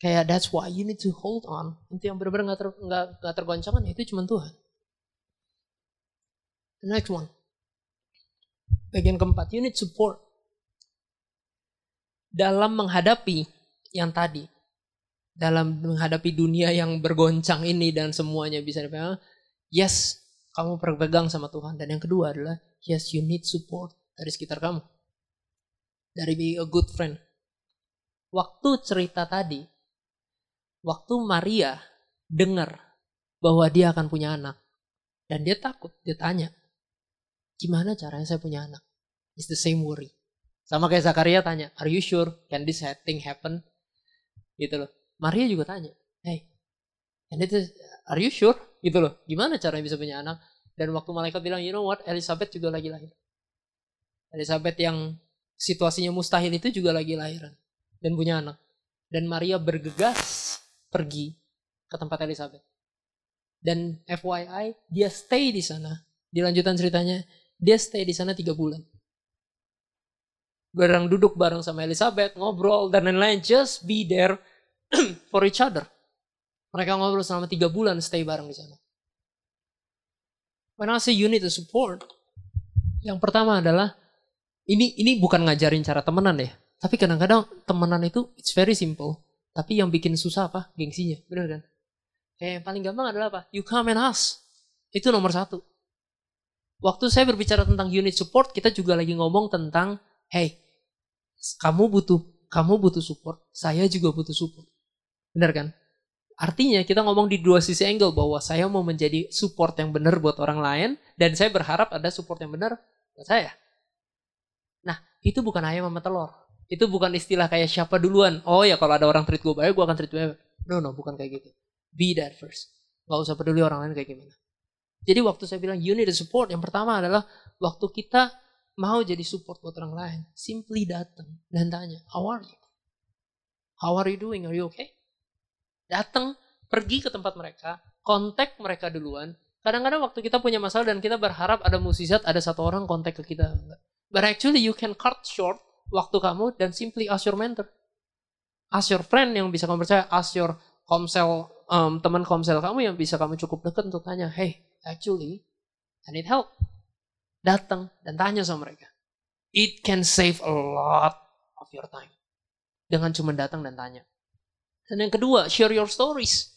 Kayak that's why you need to hold on. Itu yang benar-benar gak, ter, gak, gak tergoncangkan, itu cuma Tuhan. The next one. Bagian keempat, you need support. Dalam menghadapi yang tadi, dalam menghadapi dunia yang bergoncang ini dan semuanya bisa dipegang, yes, kamu berpegang sama Tuhan. Dan yang kedua adalah, yes, you need support dari sekitar kamu. Dari be a good friend. Waktu cerita tadi, waktu Maria dengar bahwa dia akan punya anak, dan dia takut, dia tanya, gimana caranya saya punya anak? It's the same worry. Sama kayak Zakaria tanya, are you sure can this thing happen? Gitu loh. Maria juga tanya, hey, and it is, are you sure? Gitu loh, gimana caranya bisa punya anak? Dan waktu malaikat bilang, you know what, Elizabeth juga lagi lahir. Elizabeth yang situasinya mustahil itu juga lagi lahiran. Dan punya anak. Dan Maria bergegas pergi ke tempat Elizabeth. Dan FYI, dia stay di sana. Di lanjutan ceritanya, dia stay di sana tiga bulan. Barang duduk bareng sama Elizabeth, ngobrol dan lain-lain, just be there for each other. Mereka ngobrol selama tiga bulan stay bareng di sana. When I say you need to support, yang pertama adalah ini ini bukan ngajarin cara temenan ya, tapi kadang-kadang temenan itu it's very simple. Tapi yang bikin susah apa? Gengsinya, bener kan? Kayak yang paling gampang adalah apa? You come and ask. Itu nomor satu. Waktu saya berbicara tentang unit support, kita juga lagi ngomong tentang, hey, kamu butuh kamu butuh support, saya juga butuh support. Benar kan? Artinya kita ngomong di dua sisi angle bahwa saya mau menjadi support yang benar buat orang lain dan saya berharap ada support yang benar buat saya. Itu bukan ayam sama telur. Itu bukan istilah kayak siapa duluan. Oh ya kalau ada orang treat gue baik, gue akan treat gue No, no, bukan kayak gitu. Be that first. Gak usah peduli orang lain kayak gimana. Jadi waktu saya bilang you need a support, yang pertama adalah waktu kita mau jadi support buat orang lain, simply datang dan tanya, how are you? How are you doing? Are you okay? datang, pergi ke tempat mereka, kontak mereka duluan. Kadang-kadang waktu kita punya masalah dan kita berharap ada musisat, ada satu orang kontak ke kita. But actually you can cut short waktu kamu dan simply ask your mentor. Ask your friend yang bisa kamu percaya, ask your komsel, um, teman komsel kamu yang bisa kamu cukup dekat untuk tanya, hey, actually, I need help. Datang dan tanya sama mereka. It can save a lot of your time. Dengan cuma datang dan tanya. Dan yang kedua, share your stories.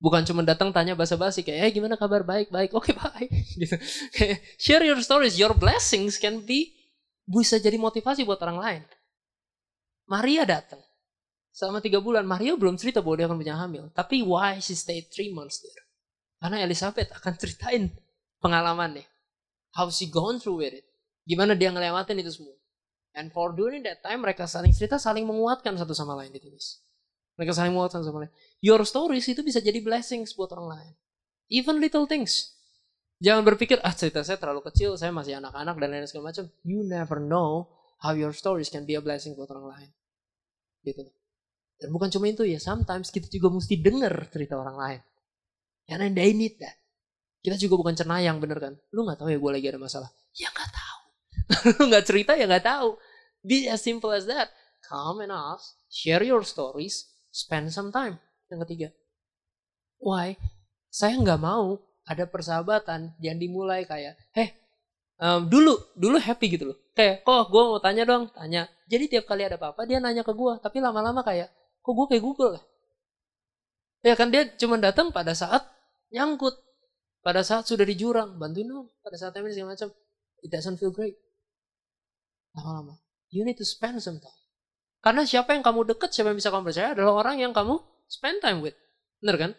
Bukan cuma datang tanya basa-basi kayak, eh gimana kabar baik baik, oke okay, bye. Gitu. Kayak share your stories, your blessings can be bisa jadi motivasi buat orang lain. Maria datang selama tiga bulan. Maria belum cerita bahwa dia akan punya hamil, tapi why she stayed three months there? Karena Elizabeth akan ceritain pengalamannya, how she gone through with it, gimana dia ngelewatin itu semua. And for during that time mereka saling cerita, saling menguatkan satu sama lain ditulis. Mereka saling menguatkan sama lain. Your stories itu bisa jadi blessings buat orang lain. Even little things. Jangan berpikir, ah cerita saya terlalu kecil, saya masih anak-anak dan lain segala macam. You never know how your stories can be a blessing buat orang lain. Gitu. Dan bukan cuma itu ya, sometimes kita juga mesti denger cerita orang lain. Karena they need that. Kita juga bukan cenayang bener kan. Lu gak tahu ya gue lagi ada masalah. Ya gak tahu. Lu gak cerita ya gak tahu. Be as simple as that. Come and ask. Share your stories spend some time. Yang ketiga, why? Saya nggak mau ada persahabatan yang dimulai kayak, heh, um, dulu dulu happy gitu loh. Kayak, kok gue mau tanya dong, tanya. Jadi tiap kali ada apa-apa dia nanya ke gue, tapi lama-lama kayak, kok gue kayak Google ya? Ya kan dia cuma datang pada saat nyangkut, pada saat sudah di jurang, bantuin dong, pada saat ini segala macam. It doesn't feel great. Lama-lama, you need to spend some time. Karena siapa yang kamu deket, siapa yang bisa kamu percaya adalah orang yang kamu spend time with. Bener kan?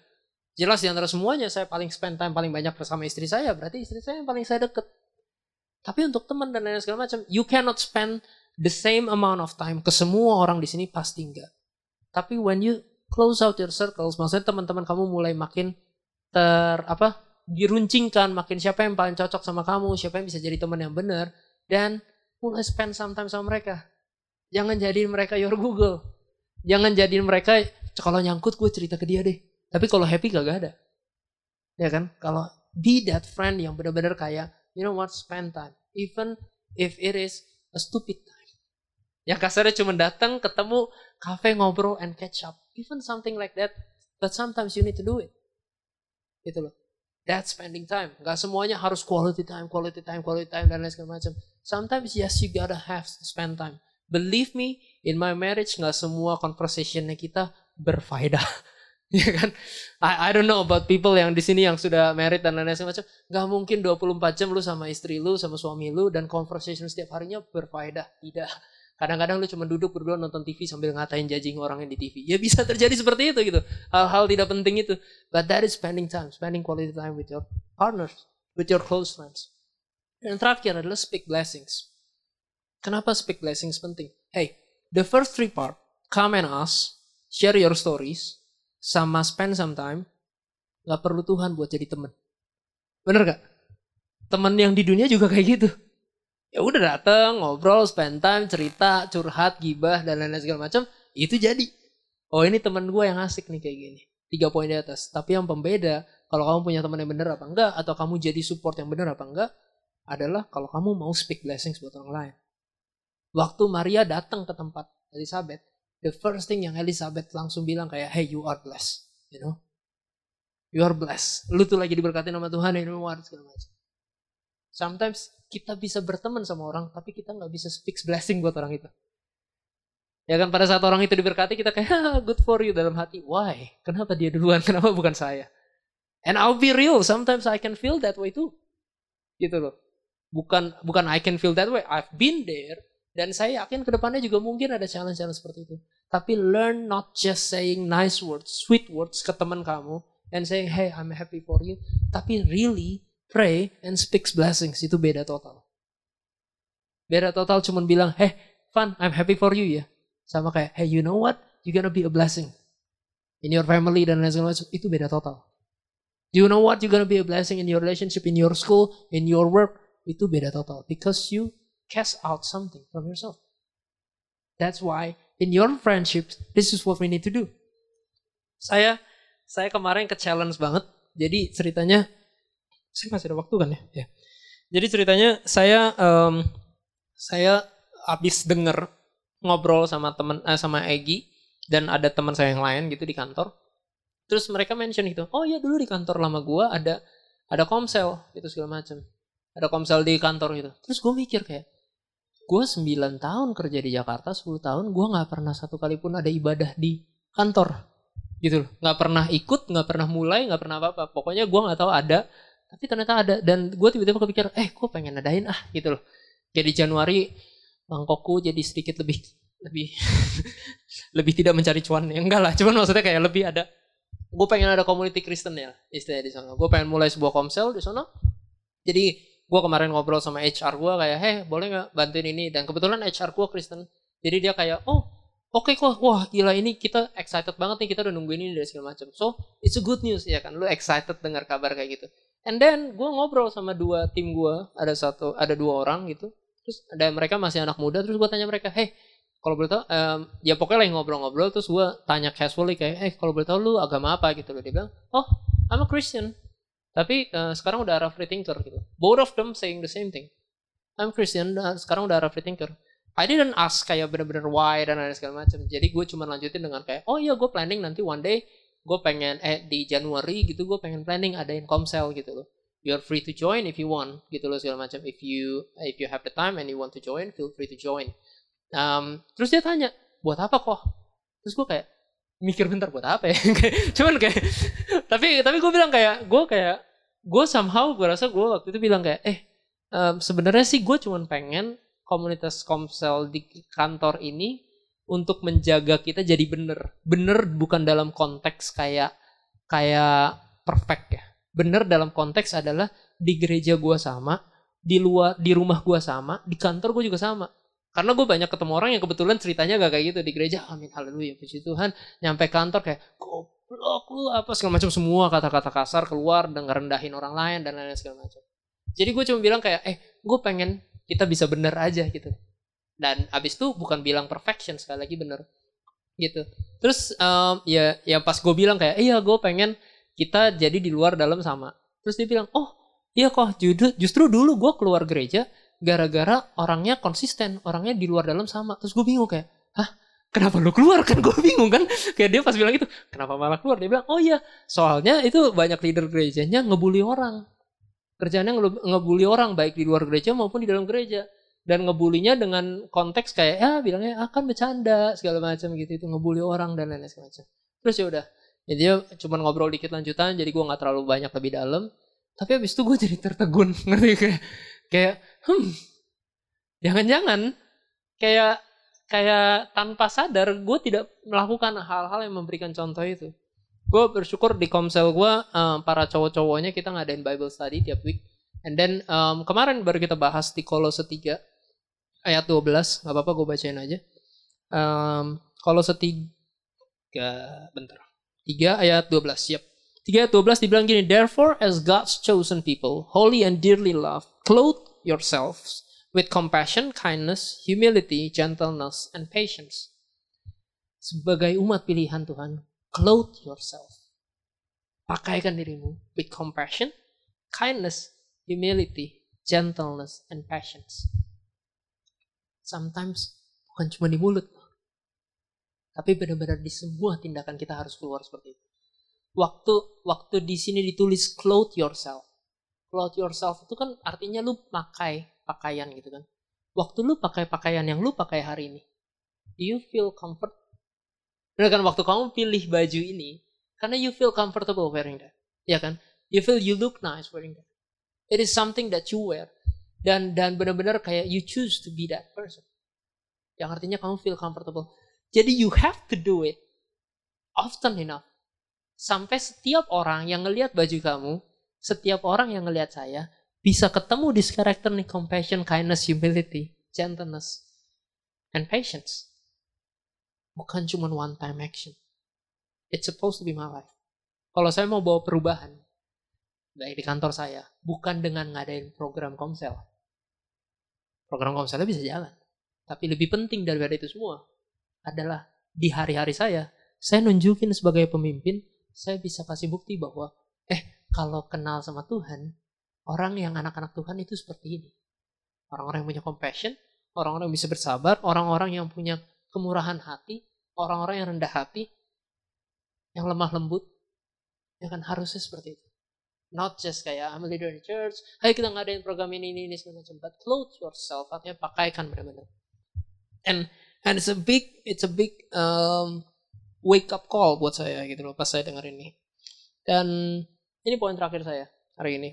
Jelas di antara semuanya saya paling spend time paling banyak bersama istri saya, berarti istri saya yang paling saya deket. Tapi untuk teman dan lain segala macam, you cannot spend the same amount of time ke semua orang di sini pasti enggak. Tapi when you close out your circles, maksudnya teman-teman kamu mulai makin ter apa diruncingkan, makin siapa yang paling cocok sama kamu, siapa yang bisa jadi teman yang benar, dan mulai spend some time sama mereka. Jangan jadiin mereka your Google. Jangan jadiin mereka kalau nyangkut gue cerita ke dia deh. Tapi kalau happy gak ada. Ya kan? Kalau be that friend yang benar-benar kayak, you know what, spend time. Even if it is a stupid time. Yang kasarnya cuma datang, ketemu, cafe ngobrol and catch up. Even something like that. But sometimes you need to do it. Gitu loh. That's spending time. Gak semuanya harus quality time, quality time, quality time, dan lain segala macam. Sometimes yes, you gotta have to spend time. Believe me, in my marriage nggak semua conversationnya kita berfaedah. ya kan? I, I don't know about people yang di sini yang sudah married dan lain-lain semacam. Gak mungkin 24 jam lu sama istri lu, sama suami lu, dan conversation setiap harinya berfaedah. Tidak. Kadang-kadang lu cuma duduk berdua nonton TV sambil ngatain judging orang yang di TV. Ya bisa terjadi seperti itu gitu. Hal-hal tidak penting itu. But that is spending time. Spending quality time with your partners. With your close friends. Dan terakhir adalah speak blessings. Kenapa speak blessings penting? Hey, the first three part, come and ask, share your stories, sama spend some time, gak perlu Tuhan buat jadi temen. Bener gak? Temen yang di dunia juga kayak gitu. Ya udah dateng, ngobrol, spend time, cerita, curhat, gibah, dan lain-lain segala macam, itu jadi. Oh ini temen gue yang asik nih kayak gini. Tiga poin di atas. Tapi yang pembeda, kalau kamu punya teman yang bener apa enggak, atau kamu jadi support yang bener apa enggak, adalah kalau kamu mau speak blessings buat orang lain. Waktu Maria datang ke tempat Elizabeth, the first thing yang Elizabeth langsung bilang kayak, hey you are blessed, you know. You are blessed. Lu tuh lagi diberkati nama Tuhan, know what, segala macam. Sometimes kita bisa berteman sama orang, tapi kita nggak bisa speak blessing buat orang itu. Ya kan pada saat orang itu diberkati kita kayak good for you dalam hati. Why? Kenapa dia duluan? Kenapa bukan saya? And I'll be real, sometimes I can feel that way too. Gitu loh. Bukan bukan I can feel that way. I've been there dan saya yakin ke depannya juga mungkin ada challenge-challenge seperti itu. Tapi learn not just saying nice words, sweet words ke teman kamu, and saying, hey, I'm happy for you. Tapi really pray and speaks blessings. Itu beda total. Beda total cuman bilang, hey, fun, I'm happy for you ya. Sama kayak, hey, you know what? You're gonna be a blessing. In your family dan lain sebagainya. Itu beda total. You know what? You're gonna be a blessing in your relationship, in your school, in your work. Itu beda total. Because you cast out something from yourself. That's why in your friendships, this is what we need to do. Saya saya kemarin ke challenge banget. Jadi ceritanya saya masih ada waktu kan ya? ya. Jadi ceritanya saya um, saya habis denger ngobrol sama teman eh, sama Egi dan ada teman saya yang lain gitu di kantor. Terus mereka mention gitu, oh ya dulu di kantor lama gua ada ada komsel gitu segala macam. ada komsel di kantor gitu terus gue mikir kayak gue 9 tahun kerja di Jakarta 10 tahun gue nggak pernah satu kali pun ada ibadah di kantor. Gitu loh. Nggak pernah ikut nggak pernah mulai nggak pernah apa-apa. Pokoknya gue nggak tahu ada tapi ternyata ada. Dan gue tiba-tiba kepikir eh gue pengen adain ah gitu loh. Jadi Januari mangkokku jadi sedikit lebih lebih lebih tidak mencari cuan. Ya enggak lah. Cuman maksudnya kayak lebih ada gue pengen ada community Kristen ya istilahnya di sana. Gue pengen mulai sebuah komsel di sana. Jadi gue kemarin ngobrol sama HR gue kayak heh boleh nggak bantuin ini? Dan kebetulan HR gue Kristen. Jadi dia kayak oh oke okay kok. Wah gila ini kita excited banget nih kita udah nungguin ini dari segala macam so it's a good news ya kan? Lu excited dengar kabar kayak gitu. And then gue ngobrol sama dua tim gue ada satu ada dua orang gitu. Terus ada mereka masih anak muda terus gue tanya mereka hey kalau boleh tahu um, ya pokoknya lagi ngobrol-ngobrol terus gue tanya casually kayak eh kalau boleh tahu lu agama apa? Gitu loh dia bilang oh I'm a Christian tapi uh, sekarang udah arah free thinker gitu. Both of them saying the same thing. I'm Christian uh, sekarang udah arah free thinker. I didn't ask kayak bener-bener why dan lain segala macam jadi gue cuma lanjutin dengan kayak oh iya gue planning nanti one day gue pengen eh di Januari gitu gue pengen planning adain komsel gitu loh. You're free to join if you want gitu loh segala macam if you if you have the time and you want to join feel free to join. Um, terus dia tanya, buat apa kok? Terus gue kayak mikir bentar buat apa ya? Cuman kayak, tapi tapi gue bilang kayak, gue kayak, gue somehow gue rasa gue waktu itu bilang kayak, eh um, sebenarnya sih gue cuman pengen komunitas komsel di kantor ini untuk menjaga kita jadi bener. Bener bukan dalam konteks kayak kayak perfect ya. Bener dalam konteks adalah di gereja gue sama, di luar di rumah gue sama, di kantor gue juga sama karena gue banyak ketemu orang yang kebetulan ceritanya gak kayak gitu di gereja. Amin, haleluya, puji Tuhan. Nyampe kantor kayak, goblok lu apa segala macam semua kata-kata kasar keluar dan ngerendahin orang lain dan lain-lain segala macam. Jadi gue cuma bilang kayak, eh gue pengen kita bisa bener aja gitu. Dan abis itu bukan bilang perfection sekali lagi bener gitu. Terus um, ya ya pas gue bilang kayak, iya gue pengen kita jadi di luar dalam sama. Terus dia bilang, oh iya kok justru dulu gue keluar gereja gara-gara orangnya konsisten, orangnya di luar dalam sama. Terus gue bingung kayak, hah kenapa lu keluar? Kan gue bingung kan. Kayak dia pas bilang itu kenapa malah keluar? Dia bilang oh iya soalnya itu banyak leader gerejanya ngebully orang. Kerjanya ngebully orang baik di luar gereja maupun di dalam gereja. Dan ngebulinya dengan konteks kayak ya bilangnya akan ah, bercanda segala macam gitu. Itu ngebully orang dan lain-lain segala macam. Terus ya udah. Jadi dia cuma ngobrol dikit lanjutan jadi gue nggak terlalu banyak lebih dalam. Tapi abis itu gue jadi tertegun ngerti kayak kayak hmm. Jangan-jangan kayak kayak tanpa sadar gue tidak melakukan hal-hal yang memberikan contoh itu. Gue bersyukur di komsel gue um, para cowok-cowoknya kita ngadain Bible study tiap week. And then um, kemarin baru kita bahas di Kolose 3 ayat 12 nggak apa-apa gue bacain aja. Um, Kolose 3 bentar. 3 ayat 12 siap. 3 ayat 12 dibilang gini therefore as God's chosen people holy and dearly loved clothe yourselves with compassion, kindness, humility, gentleness, and patience. Sebagai umat pilihan Tuhan, clothe yourself. Pakaikan dirimu with compassion, kindness, humility, gentleness, and patience. Sometimes bukan cuma di mulut, tapi benar-benar di semua tindakan kita harus keluar seperti itu. Waktu waktu di sini ditulis clothe yourself, clothe yourself itu kan artinya lu pakai pakaian gitu kan. Waktu lu pakai pakaian yang lu pakai hari ini, do you feel comfort? Benar kan waktu kamu pilih baju ini, karena you feel comfortable wearing that. Ya kan? You feel you look nice wearing that. It is something that you wear. Dan dan benar-benar kayak you choose to be that person. Yang artinya kamu feel comfortable. Jadi you have to do it often enough. Sampai setiap orang yang ngelihat baju kamu, setiap orang yang ngelihat saya bisa ketemu di karakter nih compassion, kindness, humility, gentleness, and patience. Bukan cuma one time action. It's supposed to be my life. Kalau saya mau bawa perubahan, baik di kantor saya, bukan dengan ngadain program komsel. Program komselnya bisa jalan. Tapi lebih penting daripada itu semua adalah di hari-hari saya, saya nunjukin sebagai pemimpin, saya bisa kasih bukti bahwa, eh kalau kenal sama Tuhan, orang yang anak-anak Tuhan itu seperti ini. Orang-orang yang punya compassion, orang-orang yang bisa bersabar, orang-orang yang punya kemurahan hati, orang-orang yang rendah hati, yang lemah lembut, ya kan harusnya seperti itu. Not just kayak I'm a leader in church, ayo kita ngadain program ini, ini, ini, segala macam. But clothe yourself, artinya pakaikan benar-benar. And and it's a big, it's a big um, wake up call buat saya gitu loh pas saya dengar ini. Dan ini poin terakhir saya hari ini.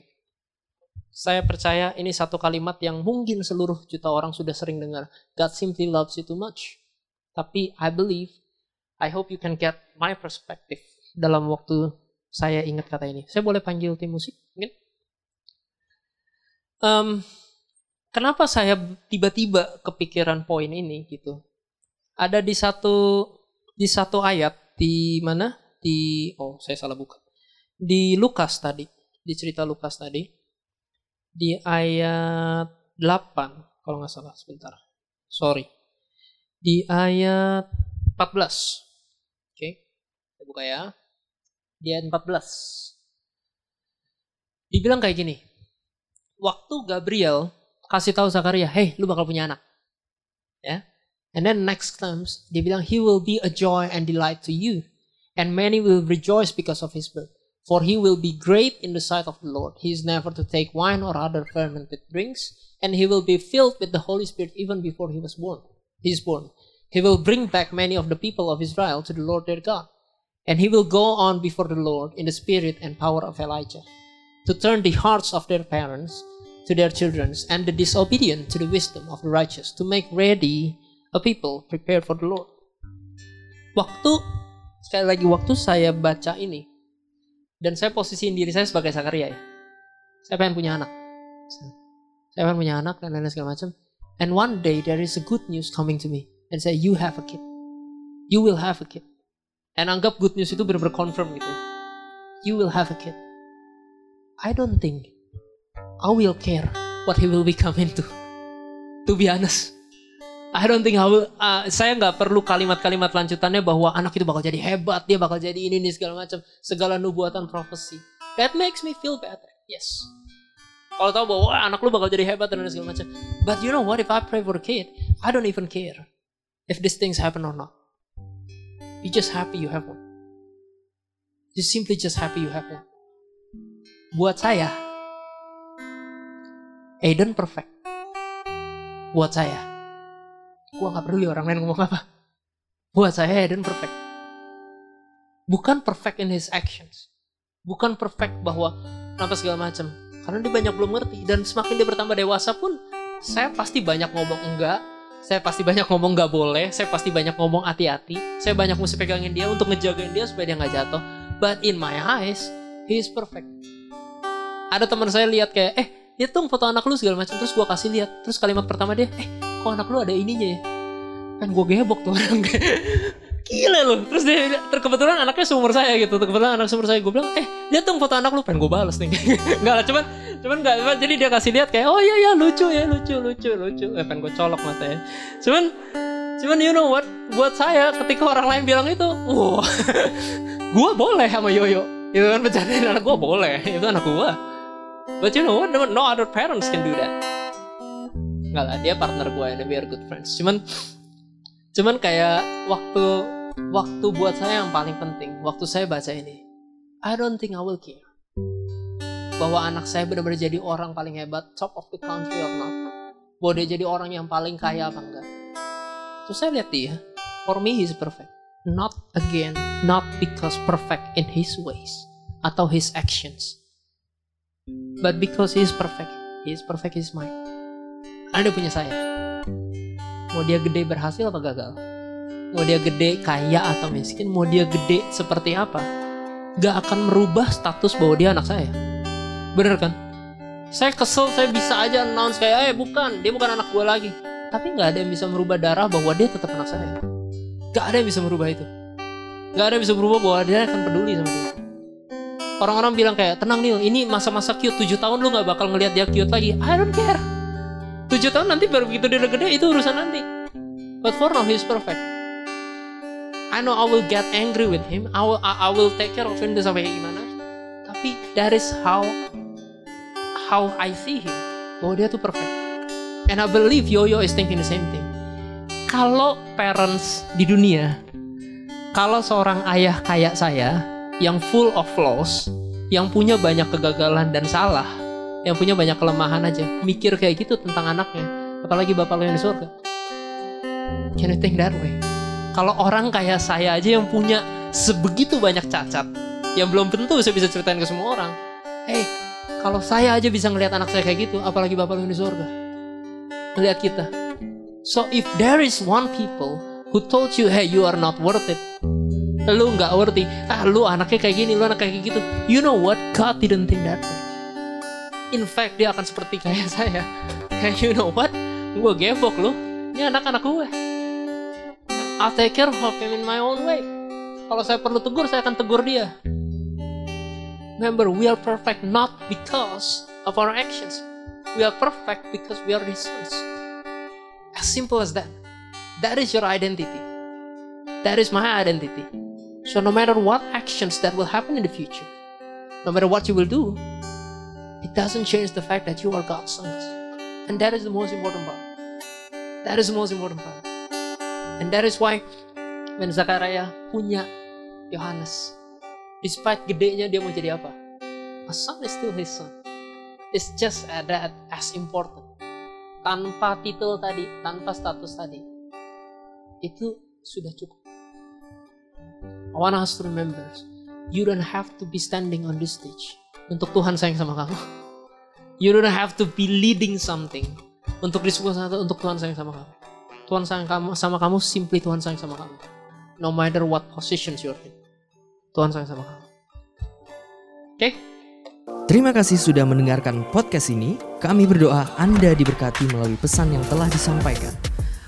Saya percaya ini satu kalimat yang mungkin seluruh juta orang sudah sering dengar. God simply loves you too much. Tapi I believe, I hope you can get my perspective dalam waktu saya ingat kata ini. Saya boleh panggil tim musik? Mungkin? Um, kenapa saya tiba-tiba kepikiran poin ini gitu? Ada di satu di satu ayat di mana? Di oh saya salah buka. Di Lukas tadi, di cerita Lukas tadi. Di ayat 8 kalau nggak salah sebentar. Sorry. Di ayat 14. Oke. Okay. Buka ya di ayat 14. Dibilang kayak gini. Waktu Gabriel kasih tahu Zakaria, "Hey, lu bakal punya anak." Ya. And then next times dia bilang, "He will be a joy and delight to you, and many will rejoice because of his birth." For he will be great in the sight of the Lord. He is never to take wine or other fermented drinks, and he will be filled with the Holy Spirit even before he was born. He is born. He will bring back many of the people of Israel to the Lord their God. And he will go on before the Lord in the spirit and power of Elijah, to turn the hearts of their parents to their children, and the disobedient to the wisdom of the righteous, to make ready a people prepared for the Lord. Waktu sekali lagi waktu saya baca ini dan saya posisiin diri saya sebagai Sakaria ya. Saya pengen punya anak. Saya pengen punya anak dan lain-lain segala macam. And one day there is a good news coming to me and say you have a kid. You will have a kid. And anggap good news itu benar-benar confirm gitu. You will have a kid. I don't think I will care what he will become into. To be honest. I don't think I will, uh, saya nggak perlu kalimat-kalimat lanjutannya bahwa anak itu bakal jadi hebat, dia bakal jadi ini, ini segala macam, segala nubuatan profesi. That makes me feel better. Yes. Kalau tahu bahwa anak lu bakal jadi hebat dan segala macam. But you know what? If I pray for a kid, I don't even care if these things happen or not. You just happy you have one. You simply just happy you have one. Buat saya, Aiden perfect. Buat saya, gua nggak peduli orang lain ngomong apa. Buat saya Aiden perfect. Bukan perfect in his actions. Bukan perfect bahwa apa segala macam. Karena dia banyak belum ngerti dan semakin dia bertambah dewasa pun saya pasti banyak ngomong enggak, saya pasti banyak ngomong gak boleh, saya pasti banyak ngomong hati-hati, saya banyak mesti pegangin dia untuk ngejagain dia supaya dia nggak jatuh. But in my eyes, he is perfect. Ada teman saya lihat kayak, eh, lihat dong foto anak lu segala macam. Terus gue kasih lihat. Terus kalimat pertama dia, eh, kok anak lu ada ininya ya? Kan gue gebok tuh orang. Gila loh. Terus dia, terkebetulan anaknya seumur saya gitu. Terkebetulan anak seumur saya. Gue bilang, eh, lihat dong foto anak lu. Pengen gue balas nih. Enggak lah, cuman cuman nggak jadi dia kasih lihat kayak oh iya ya lucu ya lucu lucu lucu eh pengen gue colok matanya cuman cuman you know what buat saya ketika orang lain bilang itu wow gue boleh sama Yoyo itu kan bercandain anak gue boleh itu anak gue but you know no, no other parents can do that nggak lah dia partner gue and we are good friends cuman cuman kayak waktu waktu buat saya yang paling penting waktu saya baca ini I don't think I will care bahwa anak saya benar-benar jadi orang paling hebat, top of the country or not. Bahwa dia jadi orang yang paling kaya apa enggak. Terus saya lihat dia, for me he's perfect. Not again, not because perfect in his ways atau his actions. But because he is perfect, he is perfect his mind. Anda punya saya. Mau dia gede berhasil apa gagal? Mau dia gede kaya atau miskin? Mau dia gede seperti apa? Gak akan merubah status bahwa dia anak saya Bener kan? Saya kesel, saya bisa aja announce kayak, eh bukan, dia bukan anak gue lagi. Tapi nggak ada yang bisa merubah darah bahwa dia tetap anak saya. Gak ada yang bisa merubah itu. Gak ada yang bisa merubah bahwa dia akan peduli sama dia. Orang-orang bilang kayak, tenang Nil, ini masa-masa cute, 7 tahun lu gak bakal ngelihat dia cute lagi. I don't care. 7 tahun nanti baru begitu dia udah gede, itu urusan nanti. But for now, he's perfect. I know I will get angry with him. I will, I, will take care of him sampai kayak gimana. Tapi that is how how I see him bahwa dia tuh perfect and I believe Yoyo is thinking the same thing kalau parents di dunia kalau seorang ayah kayak saya yang full of flaws yang punya banyak kegagalan dan salah, yang punya banyak kelemahan aja, mikir kayak gitu tentang anaknya, apalagi bapak lo yang di surga. Can you think that way? Kalau orang kayak saya aja yang punya sebegitu banyak cacat, yang belum tentu saya bisa ceritain ke semua orang. Hey, kalau saya aja bisa ngelihat anak saya kayak gitu, apalagi bapak lo yang di surga. Ngelihat kita. So if there is one people who told you, hey you are not worth it, lu nggak worthy, ah lu anaknya kayak gini, lu anak kayak gitu, you know what? God didn't think that way. In fact dia akan seperti kayak saya. Kayak you know what? Gue gevok lu, ini anak-anak gue. I'll take care of him in my own way. Kalau saya perlu tegur, saya akan tegur dia. Remember, we are perfect not because of our actions. We are perfect because we are His sons. As simple as that. That is your identity. That is my identity. So no matter what actions that will happen in the future, no matter what you will do, it doesn't change the fact that you are God's sons. And that is the most important part. That is the most important part. And that is why when Zakaria punya Yohanes, despite gedenya dia mau jadi apa? A son is still his son. It's just that as important. Tanpa titel tadi, tanpa status tadi, itu sudah cukup. I want us to remember, you don't have to be standing on this stage untuk Tuhan sayang sama kamu. You don't have to be leading something untuk di sebuah satu untuk Tuhan sayang sama kamu. Tuhan sayang kamu sama kamu, simply Tuhan sayang sama kamu. No matter what positions you're in. Tuhan sayang sama kamu. Oke? Okay? Terima kasih sudah mendengarkan podcast ini. Kami berdoa Anda diberkati melalui pesan yang telah disampaikan.